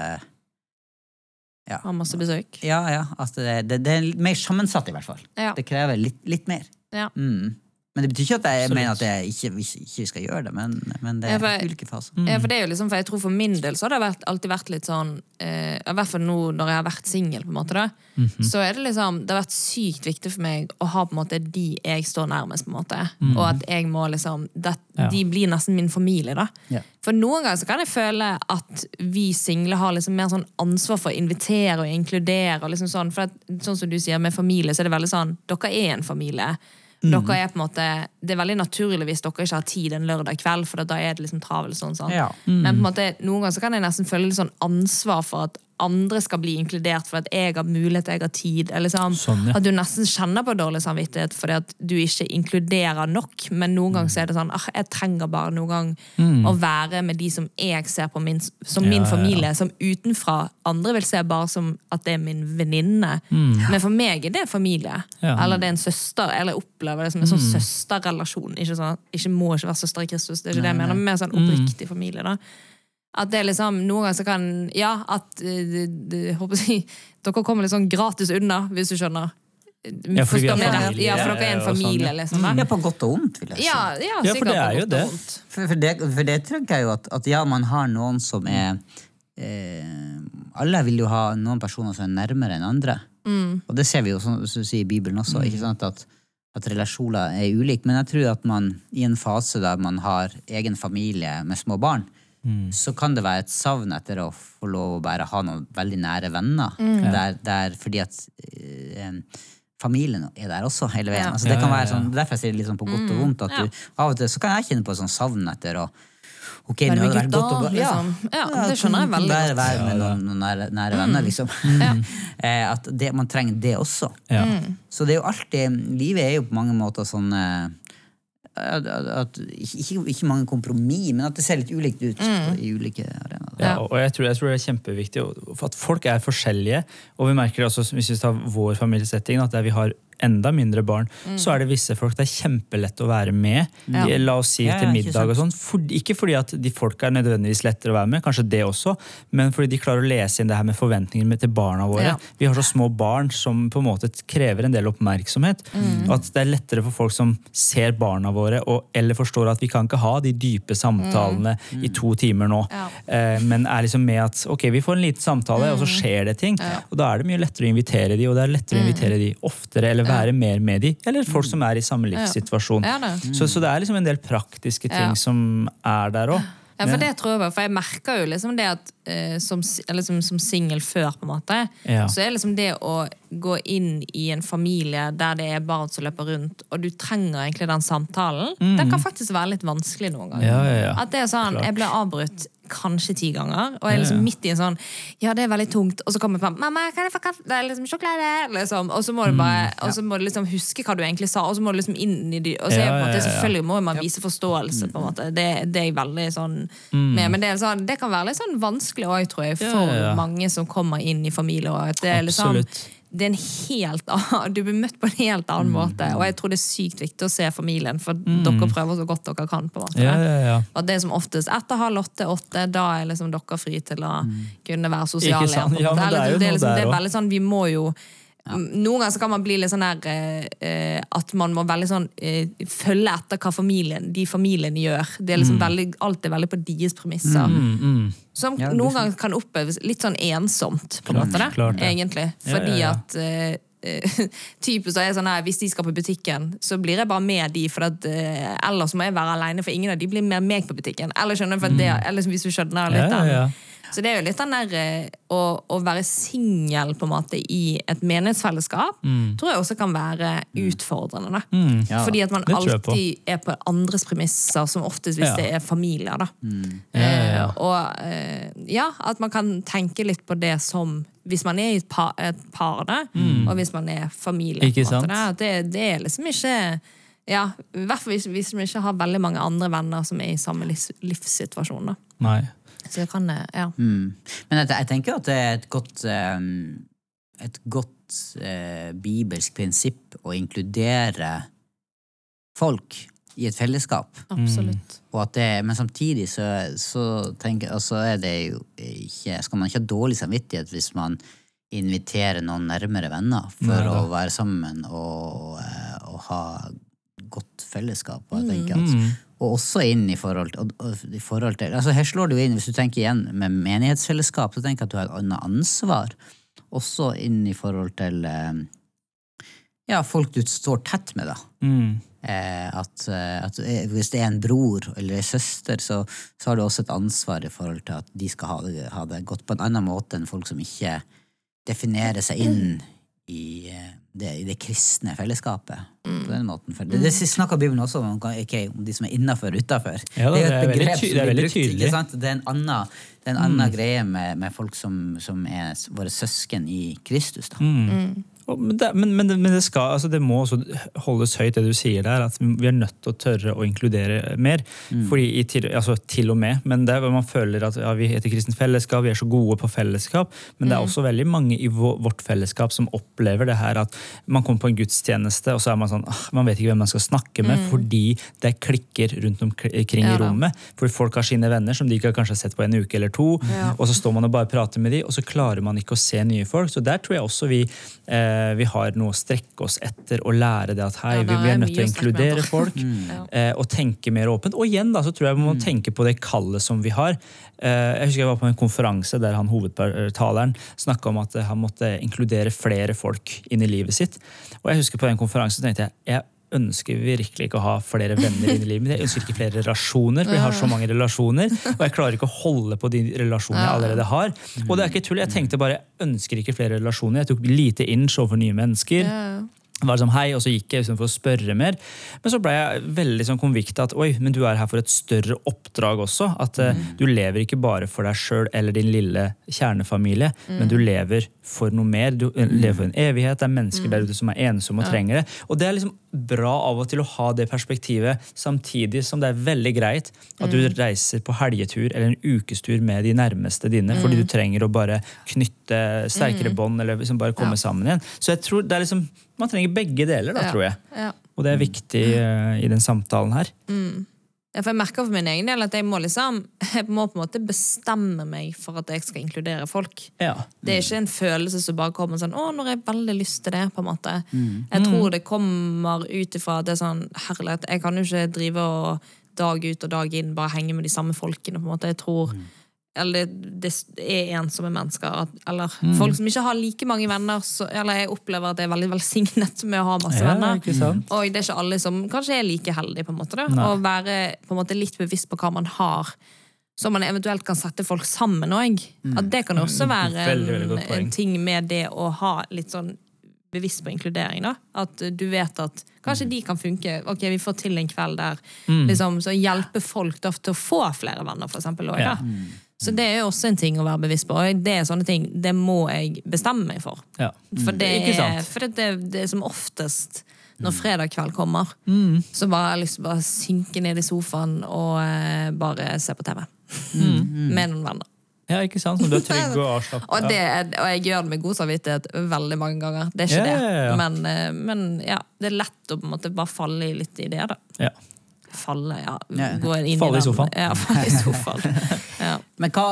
[SPEAKER 3] Har masse besøk.
[SPEAKER 2] Ja, ja. Altså, det, det, det er mer sammensatt, i hvert fall.
[SPEAKER 3] Ja.
[SPEAKER 2] Det krever litt, litt mer.
[SPEAKER 3] Ja.
[SPEAKER 2] Mm. Men det betyr ikke at jeg mener at jeg ikke, ikke skal gjøre det, men, men det
[SPEAKER 3] Ja,
[SPEAKER 2] er
[SPEAKER 3] for-
[SPEAKER 2] ulike faser.
[SPEAKER 3] Ja, for det er jo liksom, for jeg tror for min del så har det vært, alltid vært litt sånn eh, I hvert fall nå når jeg har vært singel, på en måte, da,
[SPEAKER 1] Mhm.
[SPEAKER 3] så er det liksom Det har vært sykt viktig for meg å ha på en måte de jeg står nærmest, på en måte.
[SPEAKER 1] Mhm.
[SPEAKER 3] Og at jeg må liksom det,
[SPEAKER 1] Ja.
[SPEAKER 3] De blir nesten min familie, da.
[SPEAKER 2] Yeah.
[SPEAKER 3] For noen ganger så kan jeg føle at vi single har liksom mer sånn ansvar for å invitere og inkludere. Og liksom sånn, for at, sånn som du sier, med familie, så er det veldig sånn Dere er en familie. Dere er på en måte, Det er veldig naturlig hvis dere ikke har tid en lørdag kveld, for da er det liksom travelt. sånn, sånn.
[SPEAKER 2] Ja.
[SPEAKER 3] Men på en måte, noen ganger så kan jeg nesten føle litt sånn ansvar for at andre skal bli inkludert, for at jeg har mulighet, jeg har tid. Eller liksom,
[SPEAKER 1] Sånn, ja.
[SPEAKER 3] At du nesten kjenner på dårlig samvittighet fordi at du ikke inkluderer nok. Men noen ganger så er det sånn ah, jeg trenger bare noen gang å være med de som jeg ser på min, som
[SPEAKER 1] Mm. Ja,
[SPEAKER 3] min
[SPEAKER 1] ja, ja.
[SPEAKER 3] familie, som utenfra andre vil se bare som at det er min venninne. Men for meg er det familie.
[SPEAKER 1] Mm. Mm.
[SPEAKER 3] Eller det er en søster. Eller jeg opplever det som en sånn søsterrelasjon. Ikke, sånn, ikke må ikke være søster i Kristus, det er ikke det jeg mener, men mer sånn
[SPEAKER 1] Mm.
[SPEAKER 3] oppriktig familie. da at det er liksom, Noen ganger så kan Ja, at de, det, det, håper jeg, dere kommer litt sånn gratis unna, hvis du skjønner.
[SPEAKER 1] Ja, for, vi er familie,
[SPEAKER 3] Ja, for dere er en
[SPEAKER 1] sånn,
[SPEAKER 3] familie, liksom. Da.
[SPEAKER 2] Ja, på godt og vondt, vil jeg si.
[SPEAKER 3] Ja, ja,
[SPEAKER 1] Ja, for det er jo det.
[SPEAKER 2] For, for, det, for det tror jeg jo at, at ja, man har noen som er eh, Alle vil jo ha noen personer som er nærmere enn andre. Og det ser vi jo sånn som du sier i Bibelen også, ikke sant? At, at relasjoner er ulike. Men jeg tror at man i en fase der man har egen familie med små barn, så kan det være et savn etter å få lov å bare ha noen veldig nære venner. Der, der, fordi at eh, familien er der også hele veien.
[SPEAKER 3] Ja.
[SPEAKER 2] Altså, det kan være sånn, derfor jeg sier det litt sånn på godt og vondt. At du, av og til så kan jeg kjenne på et sånn savn etter å Ok, nå har det vært godt å og
[SPEAKER 3] liksom. Ja, det skjønner jeg veldig godt.
[SPEAKER 2] Være med noen, noen nære, nære venner, liksom. Eh, at det, man trenger det også.
[SPEAKER 1] Ja.
[SPEAKER 2] Så det er jo alltid Livet er jo på mange måter sånn eh, at, at, at, ikke, ikke mange kompromiss, men at det ser litt ulikt ut mm. i ulike arenaer.
[SPEAKER 1] Ja, og jeg tror, jeg tror det er kjempeviktig at folk er forskjellige. Og vi merker det også hvis vi tar vår familiesetting, at vi har enda mindre barn, så er det visse folk det er kjempelett å være med.
[SPEAKER 3] Ja.
[SPEAKER 1] De- La oss si
[SPEAKER 2] Ja,
[SPEAKER 1] til middag og sånn. For, ikke fordi at de folka er nødvendigvis lettere å være med, kanskje det også, men fordi de klarer å lese inn det her med forventninger med til barna våre. Vi har så små barn som på en måte krever en del oppmerksomhet. Og at det er lettere for folk som ser barna våre, og, eller forstår at vi kan ikke ha de dype samtalene i to timer nå. Eh, men er liksom med at ok, vi får en liten samtale, og så skjer det ting. Og da er det mye lettere å invitere de, og det er lettere å invitere de oftere, eller være mer med de, eller folk som er i samme livssituasjon. Så, så det er liksom en del praktiske ting som er der òg.
[SPEAKER 3] Ja, for det tror jeg for jeg merker jo liksom det at eh, som, liksom, som singel før, på en måte,
[SPEAKER 1] Ja.
[SPEAKER 3] så er liksom det å gå inn i en familie der det er barn som løper rundt, og du trenger egentlig den samtalen, den kan faktisk være litt vanskelig noen ganger.
[SPEAKER 1] Mm. Ja, ja.
[SPEAKER 3] At det er sånn,
[SPEAKER 1] Klart.
[SPEAKER 3] jeg ble avbrutt kanskje ti ganger, og jeg er liksom midt i en sånn Ja, det er veldig tungt, og så kommer på Mamma, kan jeg få kaffe? Det er liksom sjokolade? Liksom. Og så må du
[SPEAKER 1] Mm,
[SPEAKER 3] bare Og så må du liksom huske hva du egentlig sa, og så må du liksom inn i det. Og så er på en måte, selvfølgelig må man vise forståelse, på en måte. Det, det er jeg veldig sånn med. Men det, sånn, det kan være litt sånn vanskelig òg, tror jeg, for mange som kommer inn i familier. At det er liksom
[SPEAKER 1] Absolutt.
[SPEAKER 3] Det er en helt annen, Du blir møtt på en helt annen
[SPEAKER 1] Mm.
[SPEAKER 3] måte, og jeg tror det er sykt viktig å se familien, for dere prøver så godt dere kan. på en måte
[SPEAKER 1] Ja, ja, ja.
[SPEAKER 3] og det er som oftest etter halv åtte-åtte, da er liksom dere fri til å kunne være sosiale.
[SPEAKER 1] Det er jo
[SPEAKER 3] det, er liksom, det er veldig sånn, vi må jo Noen ganger så kan man bli litt sånn der eh, eh, at man må veldig sånn eh, følge etter hva familien, de familiene gjør. Det er liksom veldig, alt er veldig på deres premisser.
[SPEAKER 1] Mm,
[SPEAKER 3] Som
[SPEAKER 2] Ja,
[SPEAKER 3] noen ganger kan oppleves litt sånn ensomt, på en måte. det,
[SPEAKER 1] klart det.
[SPEAKER 3] Egentlig. Fordi
[SPEAKER 1] ja, ja.
[SPEAKER 3] at eh, eh, typisk så er sånn her, Hvis de skal på butikken, så blir jeg bare med de. For at, uh, ellers må jeg være alene, for ingen av de blir med meg på butikken. Eller skjønner for det, eller hvis du skjønner litt
[SPEAKER 1] Mm. Ja, ja, ja.
[SPEAKER 3] Så det er jo litt den der eh, å, å være singel på en måte i et menighetsfellesskap, tror jeg også kan være utfordrende. da.
[SPEAKER 2] Ja.
[SPEAKER 3] Fordi at man
[SPEAKER 1] Mm.
[SPEAKER 3] Alltid er på andres premisser, som oftest hvis
[SPEAKER 1] Ja.
[SPEAKER 3] det er familier. da.
[SPEAKER 1] Ja, ja, ja.
[SPEAKER 3] Eh, og eh, ja, at man kan tenke litt på det som hvis man er i et par, et par da, og hvis man er familie.
[SPEAKER 1] Mm. Ikke
[SPEAKER 3] på
[SPEAKER 1] sant?
[SPEAKER 3] måte. Det, det er liksom ikke ja, I hvert fall hvis, hvis man ikke har veldig mange andre venner som er i samme livs, livssituasjon. da.
[SPEAKER 1] Nei.
[SPEAKER 3] Så det kan, ja.
[SPEAKER 2] Mm. Men jeg, jeg tenker at det er et godt um, Et godt uh, bibelsk prinsipp å inkludere folk i et fellesskap.
[SPEAKER 3] Absolutt.
[SPEAKER 2] Og at det, men samtidig så, så tenker, altså er det jo ikke Skal man ikke ha dårlig samvittighet hvis man inviterer noen nærmere venner for
[SPEAKER 1] Nei,
[SPEAKER 2] å være sammen og, eh, og ha godt fellesskap. Og, jeg tenker at, og også inn i forhold, og, og, i forhold til altså Her slår du inn, hvis du tenker igjen med menighetsfellesskap, så tenker jeg at du har et annet ansvar. Også inn i forhold til eh, ja, folk du står tett med, da. Eh, at, eh, at eh, hvis det er en bror eller en søster, så, så har du også et ansvar i forhold til at de skal ha det, ha det godt på en annen måte enn folk som ikke definerer seg inn i eh, det, i det kristne fellesskapet. På den måten. For det, det snakker Bibelen også om, okay, om de som er innafor og utafor.
[SPEAKER 1] Ja,
[SPEAKER 2] det,
[SPEAKER 1] det er
[SPEAKER 2] et
[SPEAKER 1] veldig
[SPEAKER 2] begrep som
[SPEAKER 1] er
[SPEAKER 2] blir
[SPEAKER 1] veldig
[SPEAKER 2] brukt,
[SPEAKER 1] tydelig.
[SPEAKER 2] ikke sant? Det er en annen, det er en annen greie med, med folk som, som er våre søsken i Kristus. Da.
[SPEAKER 1] Og- Men det, men, men, det, men det, skal, altså det må også holdes høyt, det du sier der. At vi er nødt til å tørre å inkludere mer. Fordi i til, altså til og med, men det er hvor man føler at ja, vi heter Kristent Fellesskap, vi er så gode på fellesskap. Men det er også veldig mange i vårt fellesskap som opplever det her at man kommer på en gudstjeneste, og så er man sånn ah, Man vet ikke hvem man skal snakke med, fordi det klikker rundt omkring
[SPEAKER 3] Ja
[SPEAKER 1] i rommet. Fordi folk har sine venner som de ikke har sett på en uke eller to.
[SPEAKER 3] Ja.
[SPEAKER 1] Og så står man og bare prater med de, og så klarer man ikke å se nye folk. Så der tror jeg også vi, eh, vi har noe å strekke oss etter og lære det at hei,
[SPEAKER 3] Ja,
[SPEAKER 1] vi, vi
[SPEAKER 3] er
[SPEAKER 1] nødt til å inkludere folk.
[SPEAKER 3] mm.
[SPEAKER 1] eh, og tenke mer åpent. Og igjen da, så tror jeg vi må tenke på det kallet som vi har. Eh, jeg husker jeg var på en konferanse der han hovedtaleren snakka om at eh, han måtte inkludere flere folk inn i livet sitt. Og jeg husker på den konferansen tenkte jeg jeg ønsker virkelig ikke å ha flere venner inn i livet mitt. Jeg ønsker ikke flere relasjoner, for jeg har så mange relasjoner. Og jeg klarer ikke å holde på de relasjonene jeg allerede har. Og det er ikke tull, jeg tenkte bare jeg ønsker ikke flere relasjoner. Jeg tok lite inch overfor nye mennesker. Var sånn hei, og så gikk jeg for å spørre mer. Men så ble jeg veldig sånn konvikt at oi, men du er her for et større oppdrag også. At uh, du lever ikke bare for deg sjøl eller din lille kjernefamilie, men du lever for noe mer. Du eh, lever for en evighet. Det er mennesker der ute som er ensomme og trenger det. Og det er liksom bra av og til å ha det perspektivet, samtidig som det er veldig greit at du reiser på helgetur eller en ukestur med de nærmeste dine, fordi du trenger å bare knytte sterkere bånd eller liksom bare komme sammen igjen. Så jeg tror det er liksom man trenger begge deler, da,
[SPEAKER 3] Ja.
[SPEAKER 1] tror jeg.
[SPEAKER 3] Ja.
[SPEAKER 1] Og det er viktig uh, i den samtalen her.
[SPEAKER 3] Ja, for jeg merker for min egen del at jeg må liksom Jeg må på en måte bestemme meg for at jeg skal inkludere folk.
[SPEAKER 1] Ja.
[SPEAKER 3] Det er ikke en følelse som bare kommer sånn 'Å, når jeg veldig lyst til det'. på en måte. Jeg tror det kommer ut ifra det sånn Herlighet, jeg kan jo ikke drive og dag ut og dag inn bare henge med de samme folkene. på en måte. Jeg tror eller det er ensomme mennesker. Eller folk som ikke har like mange venner. Så, eller jeg opplever at jeg er veldig velsignet med å ha masse
[SPEAKER 1] Ja,
[SPEAKER 3] venner. Og det er ikke alle som kanskje er like heldige. på en måte Å være måte litt bevisst på hva man har, så man eventuelt kan sette folk sammen òg. At det kan også være
[SPEAKER 1] Mm. Veldig, veldig
[SPEAKER 3] en, en ting med det å ha litt sånn bevisst på inkludering. da. At du vet at kanskje
[SPEAKER 1] Mm.
[SPEAKER 3] de kan funke. Ok, vi får til en kveld der. liksom, Så hjelpe folk da, til å få flere venner, for eksempel. Også,
[SPEAKER 1] Ja.
[SPEAKER 3] Så det er jo også en ting å være bevisst på. Og det er sånne ting, det må jeg bestemme meg for.
[SPEAKER 1] Ja.
[SPEAKER 3] For det, er,
[SPEAKER 1] sant?
[SPEAKER 3] for det, det, det er som oftest når fredag kveld kommer,
[SPEAKER 1] Mm.
[SPEAKER 3] så bare har jeg lyst til å bare synke ned i sofaen og eh, bare se på TV.
[SPEAKER 1] Mm.
[SPEAKER 3] Med noen venner.
[SPEAKER 1] ja, ikke sant? Som du er trygg og avslappet.
[SPEAKER 3] Og, det, og jeg gjør det med god samvittighet veldig mange ganger. Det er ikke
[SPEAKER 1] ja.
[SPEAKER 3] det. Men, eh, men ja, det er lett å på en måte bare falle litt i det, da.
[SPEAKER 1] Ja.
[SPEAKER 3] Falle, ja.
[SPEAKER 2] Ja.
[SPEAKER 3] Gå inn
[SPEAKER 1] Falle i
[SPEAKER 3] i
[SPEAKER 1] sofaen.
[SPEAKER 3] Ja, falle i sofaen. Ja.
[SPEAKER 2] Men hva,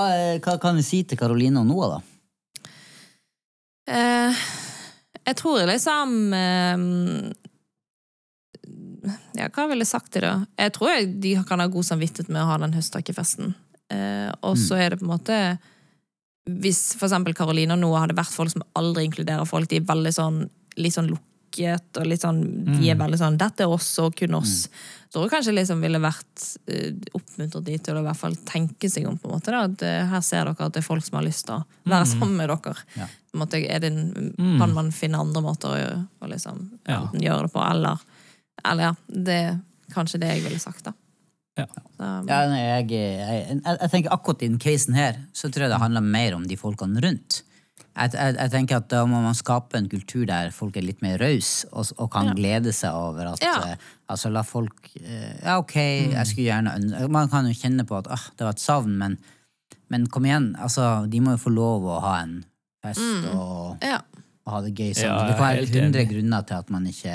[SPEAKER 2] hva kan du si til Karoline og Noah, da?
[SPEAKER 3] Eh, jeg tror liksom eh, Ja, hva ville jeg sagt til det? Jeg tror jeg, de kan ha god samvittighet med å ha den høsttakkefesten. Eh, og så er det på en måte Hvis for eksempel Karoline og Noah hadde vært folk som aldri inkluderer folk, de er veldig sånn litt sånn lukket, og litt sånn De er veldig sånn 'Dette er oss, og kun oss'. Så tror kanskje liksom ville vært uh, oppmuntret de til å i hvert fall tenke seg om. på en måte da, at eh, Her ser dere at det er folk som har lyst til å være sammen med dere.
[SPEAKER 2] Ja.
[SPEAKER 3] På en måte, er det en, Kan man finne andre måter å, å liksom,
[SPEAKER 1] Ja.
[SPEAKER 3] gjøre det på, eller Eller ja, det er kanskje det jeg ville sagt, da.
[SPEAKER 1] Ja.
[SPEAKER 3] Så,
[SPEAKER 2] Ja, nei, jeg, jeg, jeg, jeg tenker akkurat i den casen her, så tror jeg det handler mer om de folkene rundt. Jeg, jeg, jeg tenker at Da må man skape en kultur der folk er litt mer rause og, og kan glede seg over at
[SPEAKER 3] Ja.
[SPEAKER 2] uh, Altså la folk uh, Ja, ok, jeg skulle gjerne Man kan jo kjenne på at uh, det var et savn, men, men kom igjen. altså De må jo få lov å ha en fest og,
[SPEAKER 3] ja.
[SPEAKER 2] og ha det gøy sammen.
[SPEAKER 1] Ja,
[SPEAKER 2] det kan være hundre grunner til at man ikke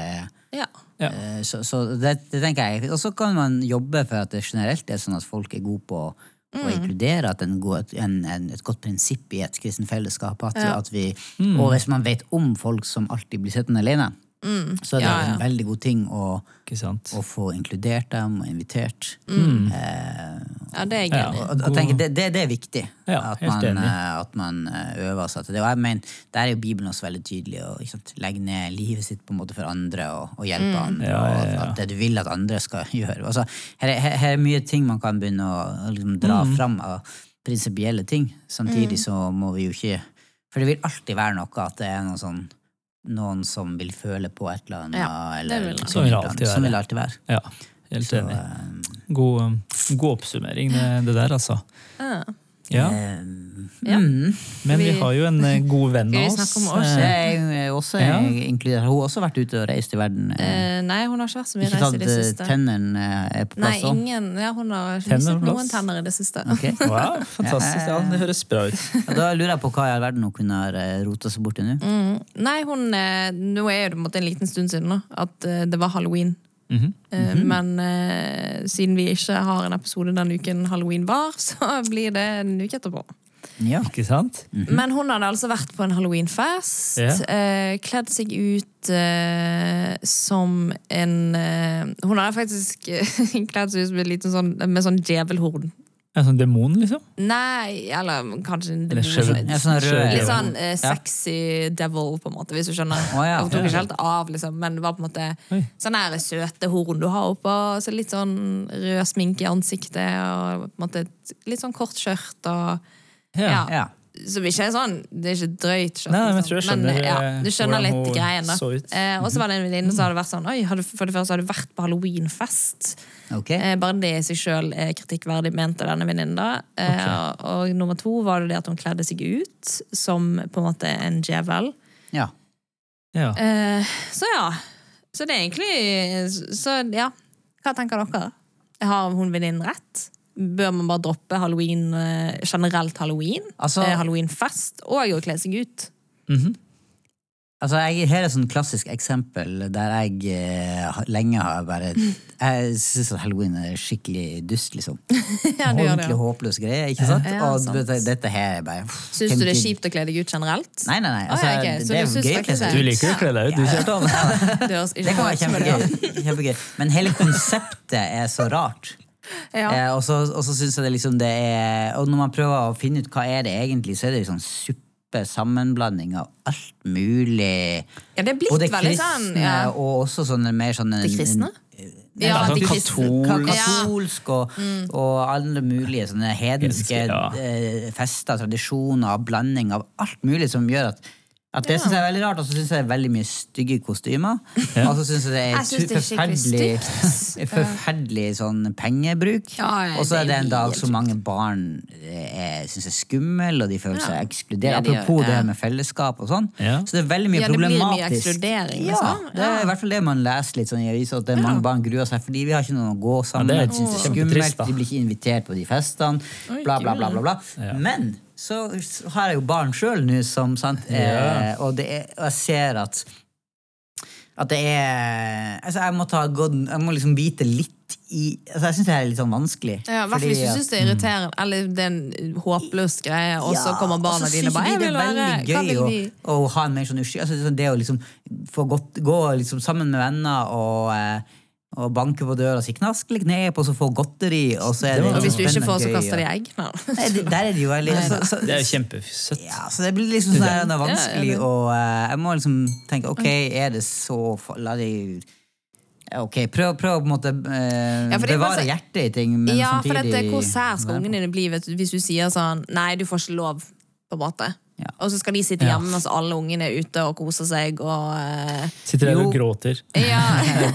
[SPEAKER 3] ja.
[SPEAKER 1] Ja.
[SPEAKER 2] Eh, Så, så det, det tenker jeg. Og så kan man jobbe for at det generelt er sånn at folk er gode på å inkludere. At en god, en, en, et godt prinsipp i et kristent fellesskap. At,
[SPEAKER 3] Ja.
[SPEAKER 2] at vi, Og hvis man vet om folk som alltid blir sittende alene, så er det
[SPEAKER 3] Ja,
[SPEAKER 2] en veldig god ting å,
[SPEAKER 1] Ikke sant?
[SPEAKER 2] å få inkludert dem og invitert.
[SPEAKER 3] Mm.
[SPEAKER 2] Eh,
[SPEAKER 3] Ja, det er gøy.
[SPEAKER 1] Ja.
[SPEAKER 2] og, og tenker, det, det, det er viktig.
[SPEAKER 1] Ja,
[SPEAKER 2] at, man, eh, at man eh, øver seg til det. Og jeg mener, Der er jo Bibelen også veldig tydelig. å ikke sant, legge ned livet sitt på en måte for andre og, og hjelpe andre.
[SPEAKER 1] Ja, ja, ja.
[SPEAKER 2] Og at det du vil at andre skal gjøre. Altså, her, er, her, er mye ting man kan begynne å, å liksom, dra
[SPEAKER 1] Mm.
[SPEAKER 2] fram av prinsipielle ting. Samtidig så må vi jo ikke For det vil alltid være noe at det er noe sånn noen som vil føle på et eller annet.
[SPEAKER 3] Ja, det
[SPEAKER 2] eller,
[SPEAKER 3] vil.
[SPEAKER 1] Sånn vil det alltid
[SPEAKER 2] Sånn
[SPEAKER 1] være.
[SPEAKER 2] vil alltid være.
[SPEAKER 1] Ja, helt
[SPEAKER 2] Så,
[SPEAKER 1] enig.
[SPEAKER 2] eh,
[SPEAKER 1] God, um, god oppsummering, det, det der, altså.
[SPEAKER 3] Ja.
[SPEAKER 1] Ja,
[SPEAKER 2] eh,
[SPEAKER 3] Ja.
[SPEAKER 2] mm.
[SPEAKER 1] Men vi
[SPEAKER 3] vi-
[SPEAKER 1] har jo en eh, god venn av
[SPEAKER 3] vi
[SPEAKER 1] oss.
[SPEAKER 3] om oss?
[SPEAKER 1] Eh,
[SPEAKER 2] er jo også
[SPEAKER 1] Ja.
[SPEAKER 2] inkludert. Hun har også vært ute og reist i verden. eh,
[SPEAKER 3] Eh, nei, hun har ikke vært så mye
[SPEAKER 2] Ikke
[SPEAKER 3] reise i det siste.
[SPEAKER 2] tennene er på plass òg?
[SPEAKER 3] ingen, ja, hun har ikke mistet noen tenner i det siste.
[SPEAKER 1] Wow, fantastisk. Ja, det høres bra ut.
[SPEAKER 2] Ja, da lurer jeg på hva i all verden hun kunne ha rota seg bort til nå.
[SPEAKER 3] Mm. Nei, hun Nå er det på en måte en liten stund siden nå, at det var halloween.
[SPEAKER 1] Mhm.
[SPEAKER 3] Eh, Men eh, siden vi ikke har en episode den uken halloween var, så blir det en uke etterpå.
[SPEAKER 2] Ja.
[SPEAKER 1] Ikke sant?
[SPEAKER 3] Men hun hadde altså vært på en halloweenfest.
[SPEAKER 1] Ja.
[SPEAKER 3] Eh, kledd seg ut eh, som en eh, Hun hadde faktisk kledd seg ut med, sånn, med sånn djevelhorn.
[SPEAKER 1] En sånn demon, liksom?
[SPEAKER 3] Nei, eller kanskje en demon.
[SPEAKER 2] sånn
[SPEAKER 3] Litt sånn eh,
[SPEAKER 2] Ja.
[SPEAKER 3] sexy devil, på en måte, hvis du skjønner.
[SPEAKER 2] Oh, ja.
[SPEAKER 3] Jeg tok ikke helt av, liksom, men det var på en måte
[SPEAKER 1] Oi.
[SPEAKER 3] sånn her søte horn du har oppå. Så litt sånn rød sminke i ansiktet, og på en måte litt sånn kort skjørt. Og, ja.
[SPEAKER 2] Ja.
[SPEAKER 3] Som ikke er sånn Det er ikke drøyt.
[SPEAKER 1] Nei, men jeg
[SPEAKER 3] liksom.
[SPEAKER 1] tror jeg skjønner,
[SPEAKER 3] men, ja,
[SPEAKER 1] eh,
[SPEAKER 3] Du skjønner litt greien, da.
[SPEAKER 1] så.
[SPEAKER 3] Eh, og så var det en venninne som hadde vært sånn Oi, for det første hadde du vært på halloweenfest.
[SPEAKER 2] Ok.
[SPEAKER 3] Eh, bare det i seg sjøl er kritikkverdig, mente denne venninnen. da. Eh, og, og nummer to var det det at hun kledde seg ut som på en måte en djevel.
[SPEAKER 2] Ja.
[SPEAKER 1] Ja.
[SPEAKER 3] Eh, så ja. Så det er egentlig Så ja. Hva tenker dere? Har hun venninnen rett? Bør man bare droppe halloween, eh, generelt halloween?
[SPEAKER 2] Altså-
[SPEAKER 3] eh, Halloweenfest og å kle seg ut?
[SPEAKER 1] Mhm.
[SPEAKER 2] Altså, jeg, her er et sånn klassisk eksempel der jeg eh, lenge har bare Jeg syns halloween er skikkelig dust, liksom.
[SPEAKER 3] Ja, du.
[SPEAKER 2] Ordentlig
[SPEAKER 3] ja.
[SPEAKER 2] håpløs greie, ikke sant?
[SPEAKER 3] Ja,
[SPEAKER 2] og
[SPEAKER 3] sant.
[SPEAKER 2] dette her er bare
[SPEAKER 3] Syns du det er kjipt å kle deg ut generelt?
[SPEAKER 2] Nei, nei, nei. Altså,
[SPEAKER 3] ja, okay.
[SPEAKER 2] det, det er jo gøy kle
[SPEAKER 1] Du liker jo å kle deg ut, du, Kjartan.
[SPEAKER 3] Det
[SPEAKER 2] kan være kjempegøy. Men hele konseptet er så rart.
[SPEAKER 3] Ja.
[SPEAKER 2] Eh, og så, og så synes jeg det liksom det er Og når man prøver å finne ut hva er det egentlig, så er det liksom sånn suppe, sammenblanding av alt mulig.
[SPEAKER 3] Ja, det er blitt
[SPEAKER 2] Både
[SPEAKER 3] veldig
[SPEAKER 2] kristne
[SPEAKER 3] sånn. Ja.
[SPEAKER 2] og også sånne mer sånne
[SPEAKER 3] De kristne?
[SPEAKER 2] Nei,
[SPEAKER 3] Ja,
[SPEAKER 2] sånn
[SPEAKER 3] de
[SPEAKER 2] ka-
[SPEAKER 3] kristne. Ja.
[SPEAKER 2] Katolsk og, og alle mulige sånne hedenske
[SPEAKER 1] Ja.
[SPEAKER 2] eh, fester, tradisjoner, blanding av alt mulig som gjør at at det
[SPEAKER 3] Ja.
[SPEAKER 2] synes jeg er veldig rart, og så syns jeg det er veldig mye stygge kostymer. Og så syns jeg det er,
[SPEAKER 3] Jeg det er
[SPEAKER 2] forferdelig, forferdelig sånn pengebruk.
[SPEAKER 3] Ja, ja,
[SPEAKER 2] og så er det en dag
[SPEAKER 3] som
[SPEAKER 2] så mange barn eh, syns er skummel, og de føler seg
[SPEAKER 3] Ja.
[SPEAKER 2] ekskludert.
[SPEAKER 3] Ja,
[SPEAKER 2] Apropos det med fellesskap og sånn.
[SPEAKER 1] Ja.
[SPEAKER 2] Så det er veldig mye
[SPEAKER 3] Ja, det blir mye
[SPEAKER 2] problematisk. Ja,
[SPEAKER 3] liksom.
[SPEAKER 2] det er i hvert fall det man leser litt sånn i avisa, at det er mange barn gruer seg fordi vi har ikke noen å gå sammen
[SPEAKER 1] Ja,
[SPEAKER 2] med. De syns det er skummelt, de blir ikke invitert på de festene. Bla, bla, bla. bla, bla.
[SPEAKER 1] Ja.
[SPEAKER 2] Men så har jeg jo barn sjøl nå, som sant, eh, og, det er, og jeg ser at at det er altså Jeg må, ta, god- jeg må liksom bite litt i altså Jeg syns det er litt sånn vanskelig.
[SPEAKER 3] Ja, hvert fall hvis du syns det er irriterende, eller det er en håpløs greie, og så kommer barna dine
[SPEAKER 2] og
[SPEAKER 3] bare 'Jeg
[SPEAKER 2] det
[SPEAKER 3] vil
[SPEAKER 2] er
[SPEAKER 3] være
[SPEAKER 2] veldig gøy
[SPEAKER 3] vil
[SPEAKER 2] å,
[SPEAKER 3] de?'
[SPEAKER 2] å ha en mer sånn usky altså, Det å liksom få gått, gå liksom sammen med venner og, eh, og banke på døra og si knask litt ned og så får godteri, og så er det,
[SPEAKER 1] Det
[SPEAKER 3] Og hvis du ikke får, så kaster de egg. Nei.
[SPEAKER 2] Nei, det- Der er det jo veldig så, så,
[SPEAKER 1] Det er jo kjempesøtt.
[SPEAKER 2] ja, så det blir liksom sånn det er vanskelig
[SPEAKER 3] Ja, ja, det-
[SPEAKER 2] eh, Jeg må liksom tenke ok, er det så La de Ok, prøv, prøv å på en måte eh,
[SPEAKER 3] Ja,
[SPEAKER 2] bevare hjertet i ting, men
[SPEAKER 3] Ja, for dette, hvor sær skal ungene dine bli hvis du sier sånn 'Nei, du får ikke lov', på en måte.
[SPEAKER 2] Ja.
[SPEAKER 3] Og så skal de sitte hjemme mens alle ungene er ute og koser seg og eh,
[SPEAKER 1] Sitter der og gråter.
[SPEAKER 3] Ja.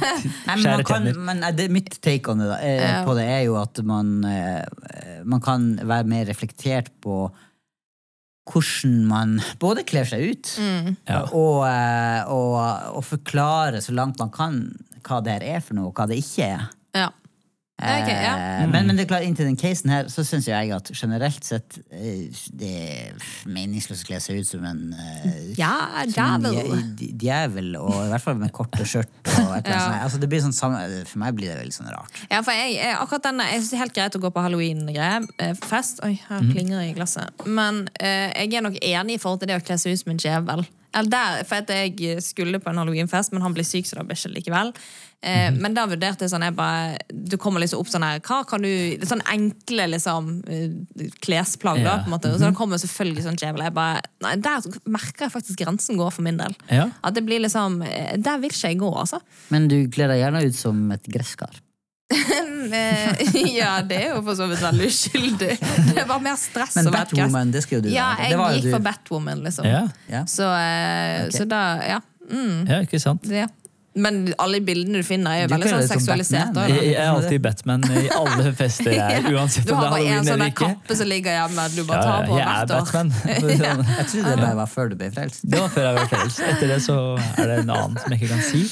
[SPEAKER 2] Nei, men, kan, men eh, det, mitt take on det, da, eh,
[SPEAKER 3] Ja.
[SPEAKER 2] på det er jo at man, eh, man kan være mer reflektert på hvordan man både kler seg ut
[SPEAKER 3] Mm.
[SPEAKER 2] Og, eh, og, og forklare så langt man kan hva det her er for noe, og hva det ikke er.
[SPEAKER 3] ja. Ja, ok, ja.
[SPEAKER 2] mm. Men, men det er klart, inntil den casen her, så syns jeg at generelt sett eh, det er meningsløst å kle seg ut som en eh,
[SPEAKER 3] Ja,
[SPEAKER 2] som en
[SPEAKER 3] djevel.
[SPEAKER 2] djevel, og i hvert fall med korte skjørt.
[SPEAKER 3] Ja.
[SPEAKER 2] altså, det blir sånn samme, for meg blir det veldig sånn rart.
[SPEAKER 3] Ja, for jeg, jeg, akkurat denne, jeg synes det er helt greit å gå på halloween-greie. eh, Fest. Oi, her
[SPEAKER 2] Mhm.
[SPEAKER 3] klinger det i glasset. Men eh, jeg er nok enig i forhold til det å kle seg ut som en djevel. Der, for at jeg skulle på en halloweenfest, men han ble syk, så da ble ikke likevel. Eh, Men da vurderte jeg sånn jeg bare, Du kommer liksom opp sånn her Hva kan du Sånn enkle liksom eh, klesplagg, da. På en måte Og så da kommer selvfølgelig sånn djevel. Jeg bare Nei, der merker jeg faktisk grensen går for min del.
[SPEAKER 1] Ja.
[SPEAKER 3] At det blir liksom eh, Der vil ikke jeg gå, altså.
[SPEAKER 2] Men du kler deg gjerne ut som et gresskar.
[SPEAKER 3] Eh, ja, det er jo for så vidt veldig uskyldig. Det var mer stress
[SPEAKER 2] Men. Batwoman, det skrev du
[SPEAKER 3] Ja, jeg
[SPEAKER 2] Det var
[SPEAKER 3] gikk
[SPEAKER 2] du.
[SPEAKER 3] for Batwoman, liksom.
[SPEAKER 1] Ja,
[SPEAKER 2] Ja.
[SPEAKER 3] Så, eh,
[SPEAKER 2] Ok.
[SPEAKER 3] så da, ja. Mm,
[SPEAKER 1] ja, ikke sant?
[SPEAKER 3] det. Men alle bildene du finner, er jo veldig sånn seksualisert.
[SPEAKER 2] Batman.
[SPEAKER 1] Jeg, jeg er alltid Batman i alle fester jeg er, uansett
[SPEAKER 3] Du
[SPEAKER 1] om
[SPEAKER 3] har
[SPEAKER 1] det er
[SPEAKER 3] bare en sånn kappe som ligger hjemme. Du
[SPEAKER 1] Ja,
[SPEAKER 3] bare tar
[SPEAKER 1] ja,
[SPEAKER 3] på
[SPEAKER 1] jeg er. Batman.
[SPEAKER 2] Jeg trodde det bare var før du ble frelst.
[SPEAKER 1] Det var før jeg ble frelst. Etter det så er det en annen som jeg ikke kan si.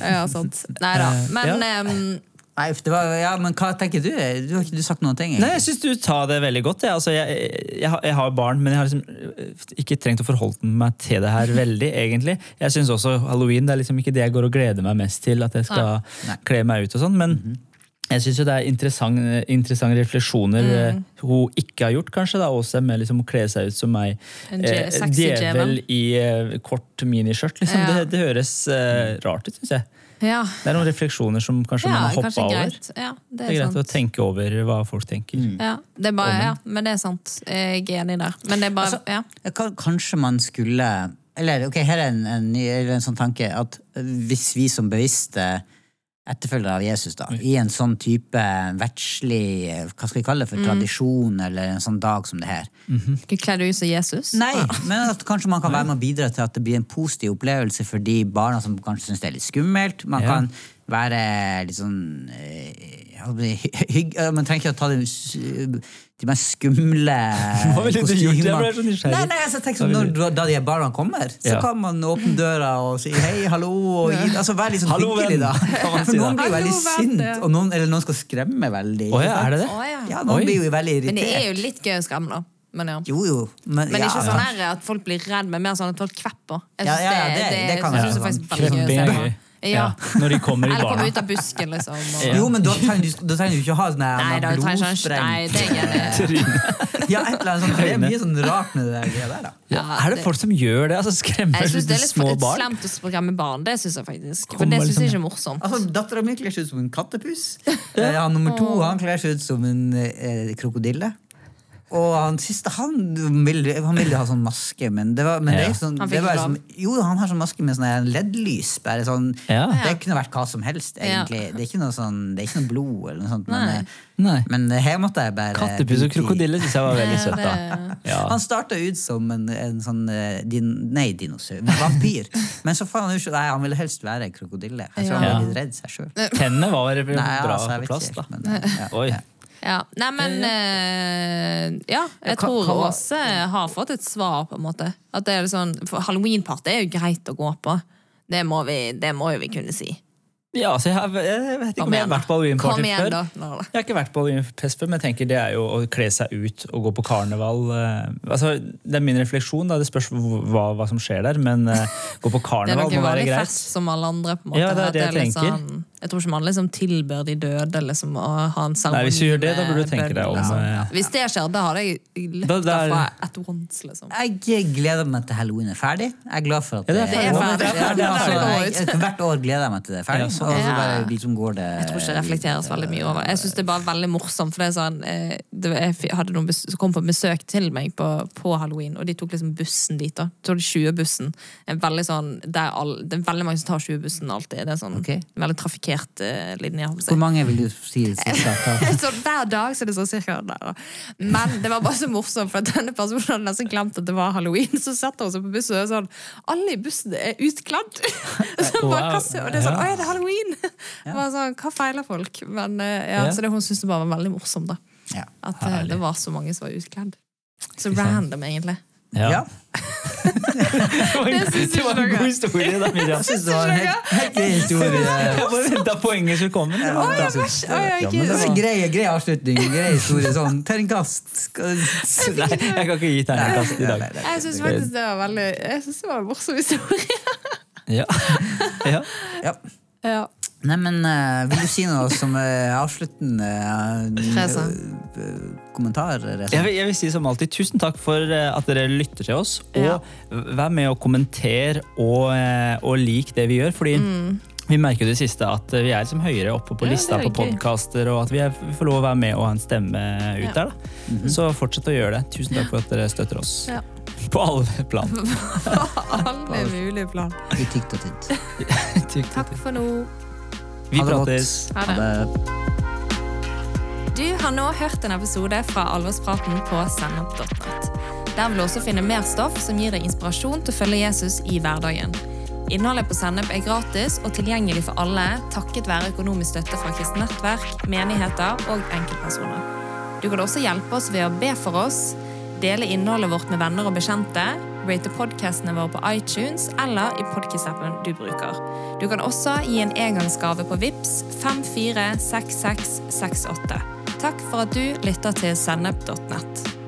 [SPEAKER 3] Ja, sant. Nei da.
[SPEAKER 1] Eh,
[SPEAKER 3] Men
[SPEAKER 1] ja.
[SPEAKER 3] ehm,
[SPEAKER 2] Nei, det var, ja, men hva tenker du? Du har ikke du sagt noen ting?
[SPEAKER 1] Nei, jeg syns du tar det veldig godt. Jeg, altså, jeg, jeg, har- jeg har barn, men jeg har liksom øh, ikke trengt å forholde meg til det her veldig. egentlig. Jeg synes også Halloween det er liksom ikke det jeg går og gleder meg mest til. At jeg skal
[SPEAKER 2] Nei.
[SPEAKER 1] kle meg ut og sånn, men jeg syns det er interessant- interessante refleksjoner mm. hun ikke har gjort, kanskje. da, også med liksom å kle seg ut som ei
[SPEAKER 3] En
[SPEAKER 1] Eh, djevel i eh, kort miniskjørt. Liksom.
[SPEAKER 3] Ja.
[SPEAKER 1] Det, det høres eh, rart ut, syns jeg.
[SPEAKER 3] Ja.
[SPEAKER 1] Det er noen refleksjoner som kanskje
[SPEAKER 3] ja,
[SPEAKER 1] man har hoppa over.
[SPEAKER 3] Ja, det
[SPEAKER 1] Det
[SPEAKER 3] er,
[SPEAKER 1] greit greit å tenke over hva folk tenker.
[SPEAKER 3] Ja, det er bare, ja, men det er sant. Jeg er enig der. Men det er bare
[SPEAKER 2] Altså,
[SPEAKER 3] ja.
[SPEAKER 2] Ja, Kanskje man skulle Eller ok, her er en, en, en, en sånn tanke at hvis vi som bevisste etterfølgere av Jesus da, i en sånn type verdslig hva skal vi kalle det for, tradisjon eller en sånn dag som det her.
[SPEAKER 3] Ikke kle deg ut som Jesus.
[SPEAKER 2] Nei, men at kanskje man kan være med å bidra til at det blir en positiv opplevelse for de barna som kanskje syns det er litt skummelt. Man
[SPEAKER 1] Ja.
[SPEAKER 2] kan være litt sånn Man trenger ikke å ta de, de mest skumle
[SPEAKER 1] kostymene. så.
[SPEAKER 2] Nei, nei, altså, tenk sånn, når, Da de barna kommer, så
[SPEAKER 1] Ja.
[SPEAKER 2] kan man åpne døra og si hei, hallo. Og altså Vær litt sånn
[SPEAKER 1] Hallo,
[SPEAKER 2] hyggelig, da. For
[SPEAKER 1] si
[SPEAKER 2] noen blir jo veldig
[SPEAKER 3] Hallo,
[SPEAKER 2] sint, og noen, eller noen skal skremme veldig. Oh,
[SPEAKER 1] ja, er det det?
[SPEAKER 3] Oh, ja.
[SPEAKER 2] Ja, noen
[SPEAKER 1] Oi.
[SPEAKER 2] blir jo veldig irritert.
[SPEAKER 3] Men det er jo litt gøy å skremme, da. Men, ja.
[SPEAKER 2] Jo, jo. Men,
[SPEAKER 3] men ikke
[SPEAKER 2] ja.
[SPEAKER 3] sånn her at folk blir redd, men mer sånn at folk kvepper. Jeg synes
[SPEAKER 2] ja, ja, det- det kan
[SPEAKER 3] jeg synes faktisk veldig gøy. Ja.
[SPEAKER 1] Når de kommer i
[SPEAKER 3] Eller kommer
[SPEAKER 1] barna.
[SPEAKER 3] ut av busken, liksom. Og...
[SPEAKER 2] Jo, men da trenger du, da trenger du ikke ha sånn
[SPEAKER 3] Nei, da ikke Nei, det er jeg.
[SPEAKER 2] Ja, et eller annet sånt. Det er mye sånn rart med det der da.
[SPEAKER 1] Ja, er det folk som gjør det? Altså Skremmer
[SPEAKER 3] Jeg synes det er litt
[SPEAKER 1] små
[SPEAKER 3] for-
[SPEAKER 1] barn?
[SPEAKER 3] slemt å skremme barn. Det syns jeg faktisk. For det syns jeg
[SPEAKER 1] liksom-
[SPEAKER 3] ikke er morsomt.
[SPEAKER 2] Altså, Dattera mi kler seg ut som en kattepuss. Eh, han nummer to han kler seg ut som en eh, krokodille. Og han siste han ville, han ville ha sånn maske, men det var, men det er sånn,
[SPEAKER 3] Han
[SPEAKER 2] det var sånn Jo, han har sånn maske med sånn LED-lys. Bare sånn
[SPEAKER 1] Ja.
[SPEAKER 2] Det kunne vært hva som helst,
[SPEAKER 3] Ja.
[SPEAKER 2] Det er ikke noe sånn Det er ikke noe blod eller noe sånt. Men,
[SPEAKER 3] Nei.
[SPEAKER 2] eh,
[SPEAKER 1] Nei.
[SPEAKER 2] men her måtte jeg bare
[SPEAKER 1] Kattepus og krokodille syns jeg var veldig søtt. da. Ja.
[SPEAKER 2] Han starta ut som en, en sånn eh, din, Nei, dinosaur. Vampyr. Men så fant han ut nei, han ville helst være krokodille. Jeg tror han
[SPEAKER 1] Ja.
[SPEAKER 2] var litt redd seg sjøl.
[SPEAKER 1] Tennene var bra
[SPEAKER 2] altså,
[SPEAKER 1] på plass,
[SPEAKER 2] ikke
[SPEAKER 1] da.
[SPEAKER 2] men, eh, ja,
[SPEAKER 1] Oi.
[SPEAKER 2] Ja.
[SPEAKER 3] Nei, men eh, Ja, jeg
[SPEAKER 2] hva-
[SPEAKER 3] tror
[SPEAKER 2] hva var-
[SPEAKER 3] Åse har fått et svar, på en måte. At det er litt sånn, for Halloween-party er jo greit å gå på. Det må vi, det må jo vi kunne si.
[SPEAKER 1] Ja, altså, jeg, har, jeg vet ikke
[SPEAKER 3] Kom
[SPEAKER 1] om jeg har vært på
[SPEAKER 3] da.
[SPEAKER 1] halloweenparty
[SPEAKER 3] igjen,
[SPEAKER 1] før.
[SPEAKER 3] da. Nå, da.
[SPEAKER 1] Jeg har ikke vært på halloweenfest før, men jeg tenker det er jo å kle seg ut og gå på karneval. eh, altså, det er min refleksjon, da. det spørs hva, hva som skjer der, men eh, gå på
[SPEAKER 3] Det er
[SPEAKER 1] karneval
[SPEAKER 3] noe
[SPEAKER 1] må være
[SPEAKER 3] vanlig
[SPEAKER 1] greit.
[SPEAKER 3] fest som alle andre. på en måte.
[SPEAKER 1] Ja, det er det jeg tenker.
[SPEAKER 3] Jeg tror ikke man liksom tilbør de døde liksom, å ha en seremoni.
[SPEAKER 1] Hvis du gjør det, da burde du tenke deg om,
[SPEAKER 3] liksom.
[SPEAKER 1] eh,
[SPEAKER 3] Hvis det skjer, da hadde jeg løpt
[SPEAKER 1] er-
[SPEAKER 3] derfra at once. Liksom.
[SPEAKER 2] Jeg gleder meg til halloween er ferdig. Jeg er glad for at
[SPEAKER 1] Ja, det er
[SPEAKER 3] ferdig. Det er ferdig.
[SPEAKER 2] altså,
[SPEAKER 3] Det
[SPEAKER 2] jeg, hvert år gleder jeg meg til det er ferdig.
[SPEAKER 1] Ja,
[SPEAKER 2] Og så bare liksom går det
[SPEAKER 3] Jeg tror ikke det reflekteres veldig mye over. Jeg synes det er bare veldig morsomt. For det er sånn, eh, det, jeg hadde noen som kom på besøk til meg på, på halloween, og de tok liksom bussen dit. da. Så var det 20-bussen. Sånn, det, det er veldig mange som tar 20-bussen alltid. Det er sånn
[SPEAKER 2] okay.
[SPEAKER 3] veldig trafikkert eh, linje.
[SPEAKER 2] Hvor mange vil du si
[SPEAKER 3] så hver dag så er det sånn cirka der, da. Men det var bare så morsomt, for at denne personen hadde nesten glemt at det var halloween. Så setter hun seg på bussen og er sånn Alle i bussen er utkledd! Så
[SPEAKER 1] Wow.
[SPEAKER 3] hva og det er sånn. Å ja, det er halloween! Ja. sånn, Hva feiler folk? Men eh, ja,
[SPEAKER 1] Ja.
[SPEAKER 3] Så det hun syntes det bare var veldig morsomt, da.
[SPEAKER 2] Ja.
[SPEAKER 3] At eh, det var så mange som var utkledd. Så random, egentlig.
[SPEAKER 1] Ja. Det var en, var god historie, da, Miriam.
[SPEAKER 2] Jeg synes det var en helt, helt grei historie.
[SPEAKER 1] Jeg bare venta poenget skulle komme.
[SPEAKER 2] Ja,
[SPEAKER 1] Da-
[SPEAKER 2] det så-
[SPEAKER 3] Å, ja,
[SPEAKER 1] Ja, men
[SPEAKER 2] Det
[SPEAKER 1] det
[SPEAKER 2] var en grei, grei avslutning. Grei historie. Sånn terningkast.
[SPEAKER 1] Nei, jeg kan ikke gi terningkast i dag.
[SPEAKER 3] Jeg syns faktisk det var veldig Jeg synes det var en morsom historie.
[SPEAKER 1] Ja. ja.
[SPEAKER 2] Ja.
[SPEAKER 3] Ja.
[SPEAKER 2] Nei, men eh, Vil du si noe som er avsluttende?
[SPEAKER 3] uh,
[SPEAKER 2] eh, kommentar?
[SPEAKER 1] Jeg vil, jeg vil si som alltid tusen takk for at dere lytter til oss. Og
[SPEAKER 3] Ja.
[SPEAKER 1] vær med å kommentere og, og lik det vi gjør. Fordi vi merker jo det siste at vi er liksom høyere oppe på
[SPEAKER 3] Mm. Ja,
[SPEAKER 1] lista på podkaster, og at vi, er, vi får lov å være med og ha en stemme ut
[SPEAKER 3] Ja.
[SPEAKER 1] der. da. Så fortsett å gjøre det. Tusen takk for at dere støtter oss.
[SPEAKER 3] Ja.
[SPEAKER 1] På alle plan.
[SPEAKER 3] på Alle mulige plan.
[SPEAKER 2] I tykt og tynt.
[SPEAKER 1] Takk
[SPEAKER 3] for nå.
[SPEAKER 1] Vi
[SPEAKER 2] Ha det
[SPEAKER 1] prates.
[SPEAKER 3] Ha det.
[SPEAKER 2] Ha det.
[SPEAKER 3] Du har nå hørt en episode fra Alvorspraten på sennep.nett. Der vil du også finne mer stoff som gir deg inspirasjon til å følge Jesus i hverdagen. Innholdet på Sennep er gratis og tilgjengelig for alle takket være økonomisk støtte fra kristent nettverk, menigheter og enkeltpersoner. Du kan også hjelpe oss ved å be for oss, dele innholdet vårt med venner og bekjente, rate podkastene våre på iTunes eller i podkast-appen du bruker. Du kan også gi en engangsgave på VIPS 546668. Takk for at du lytter til sennep.nett.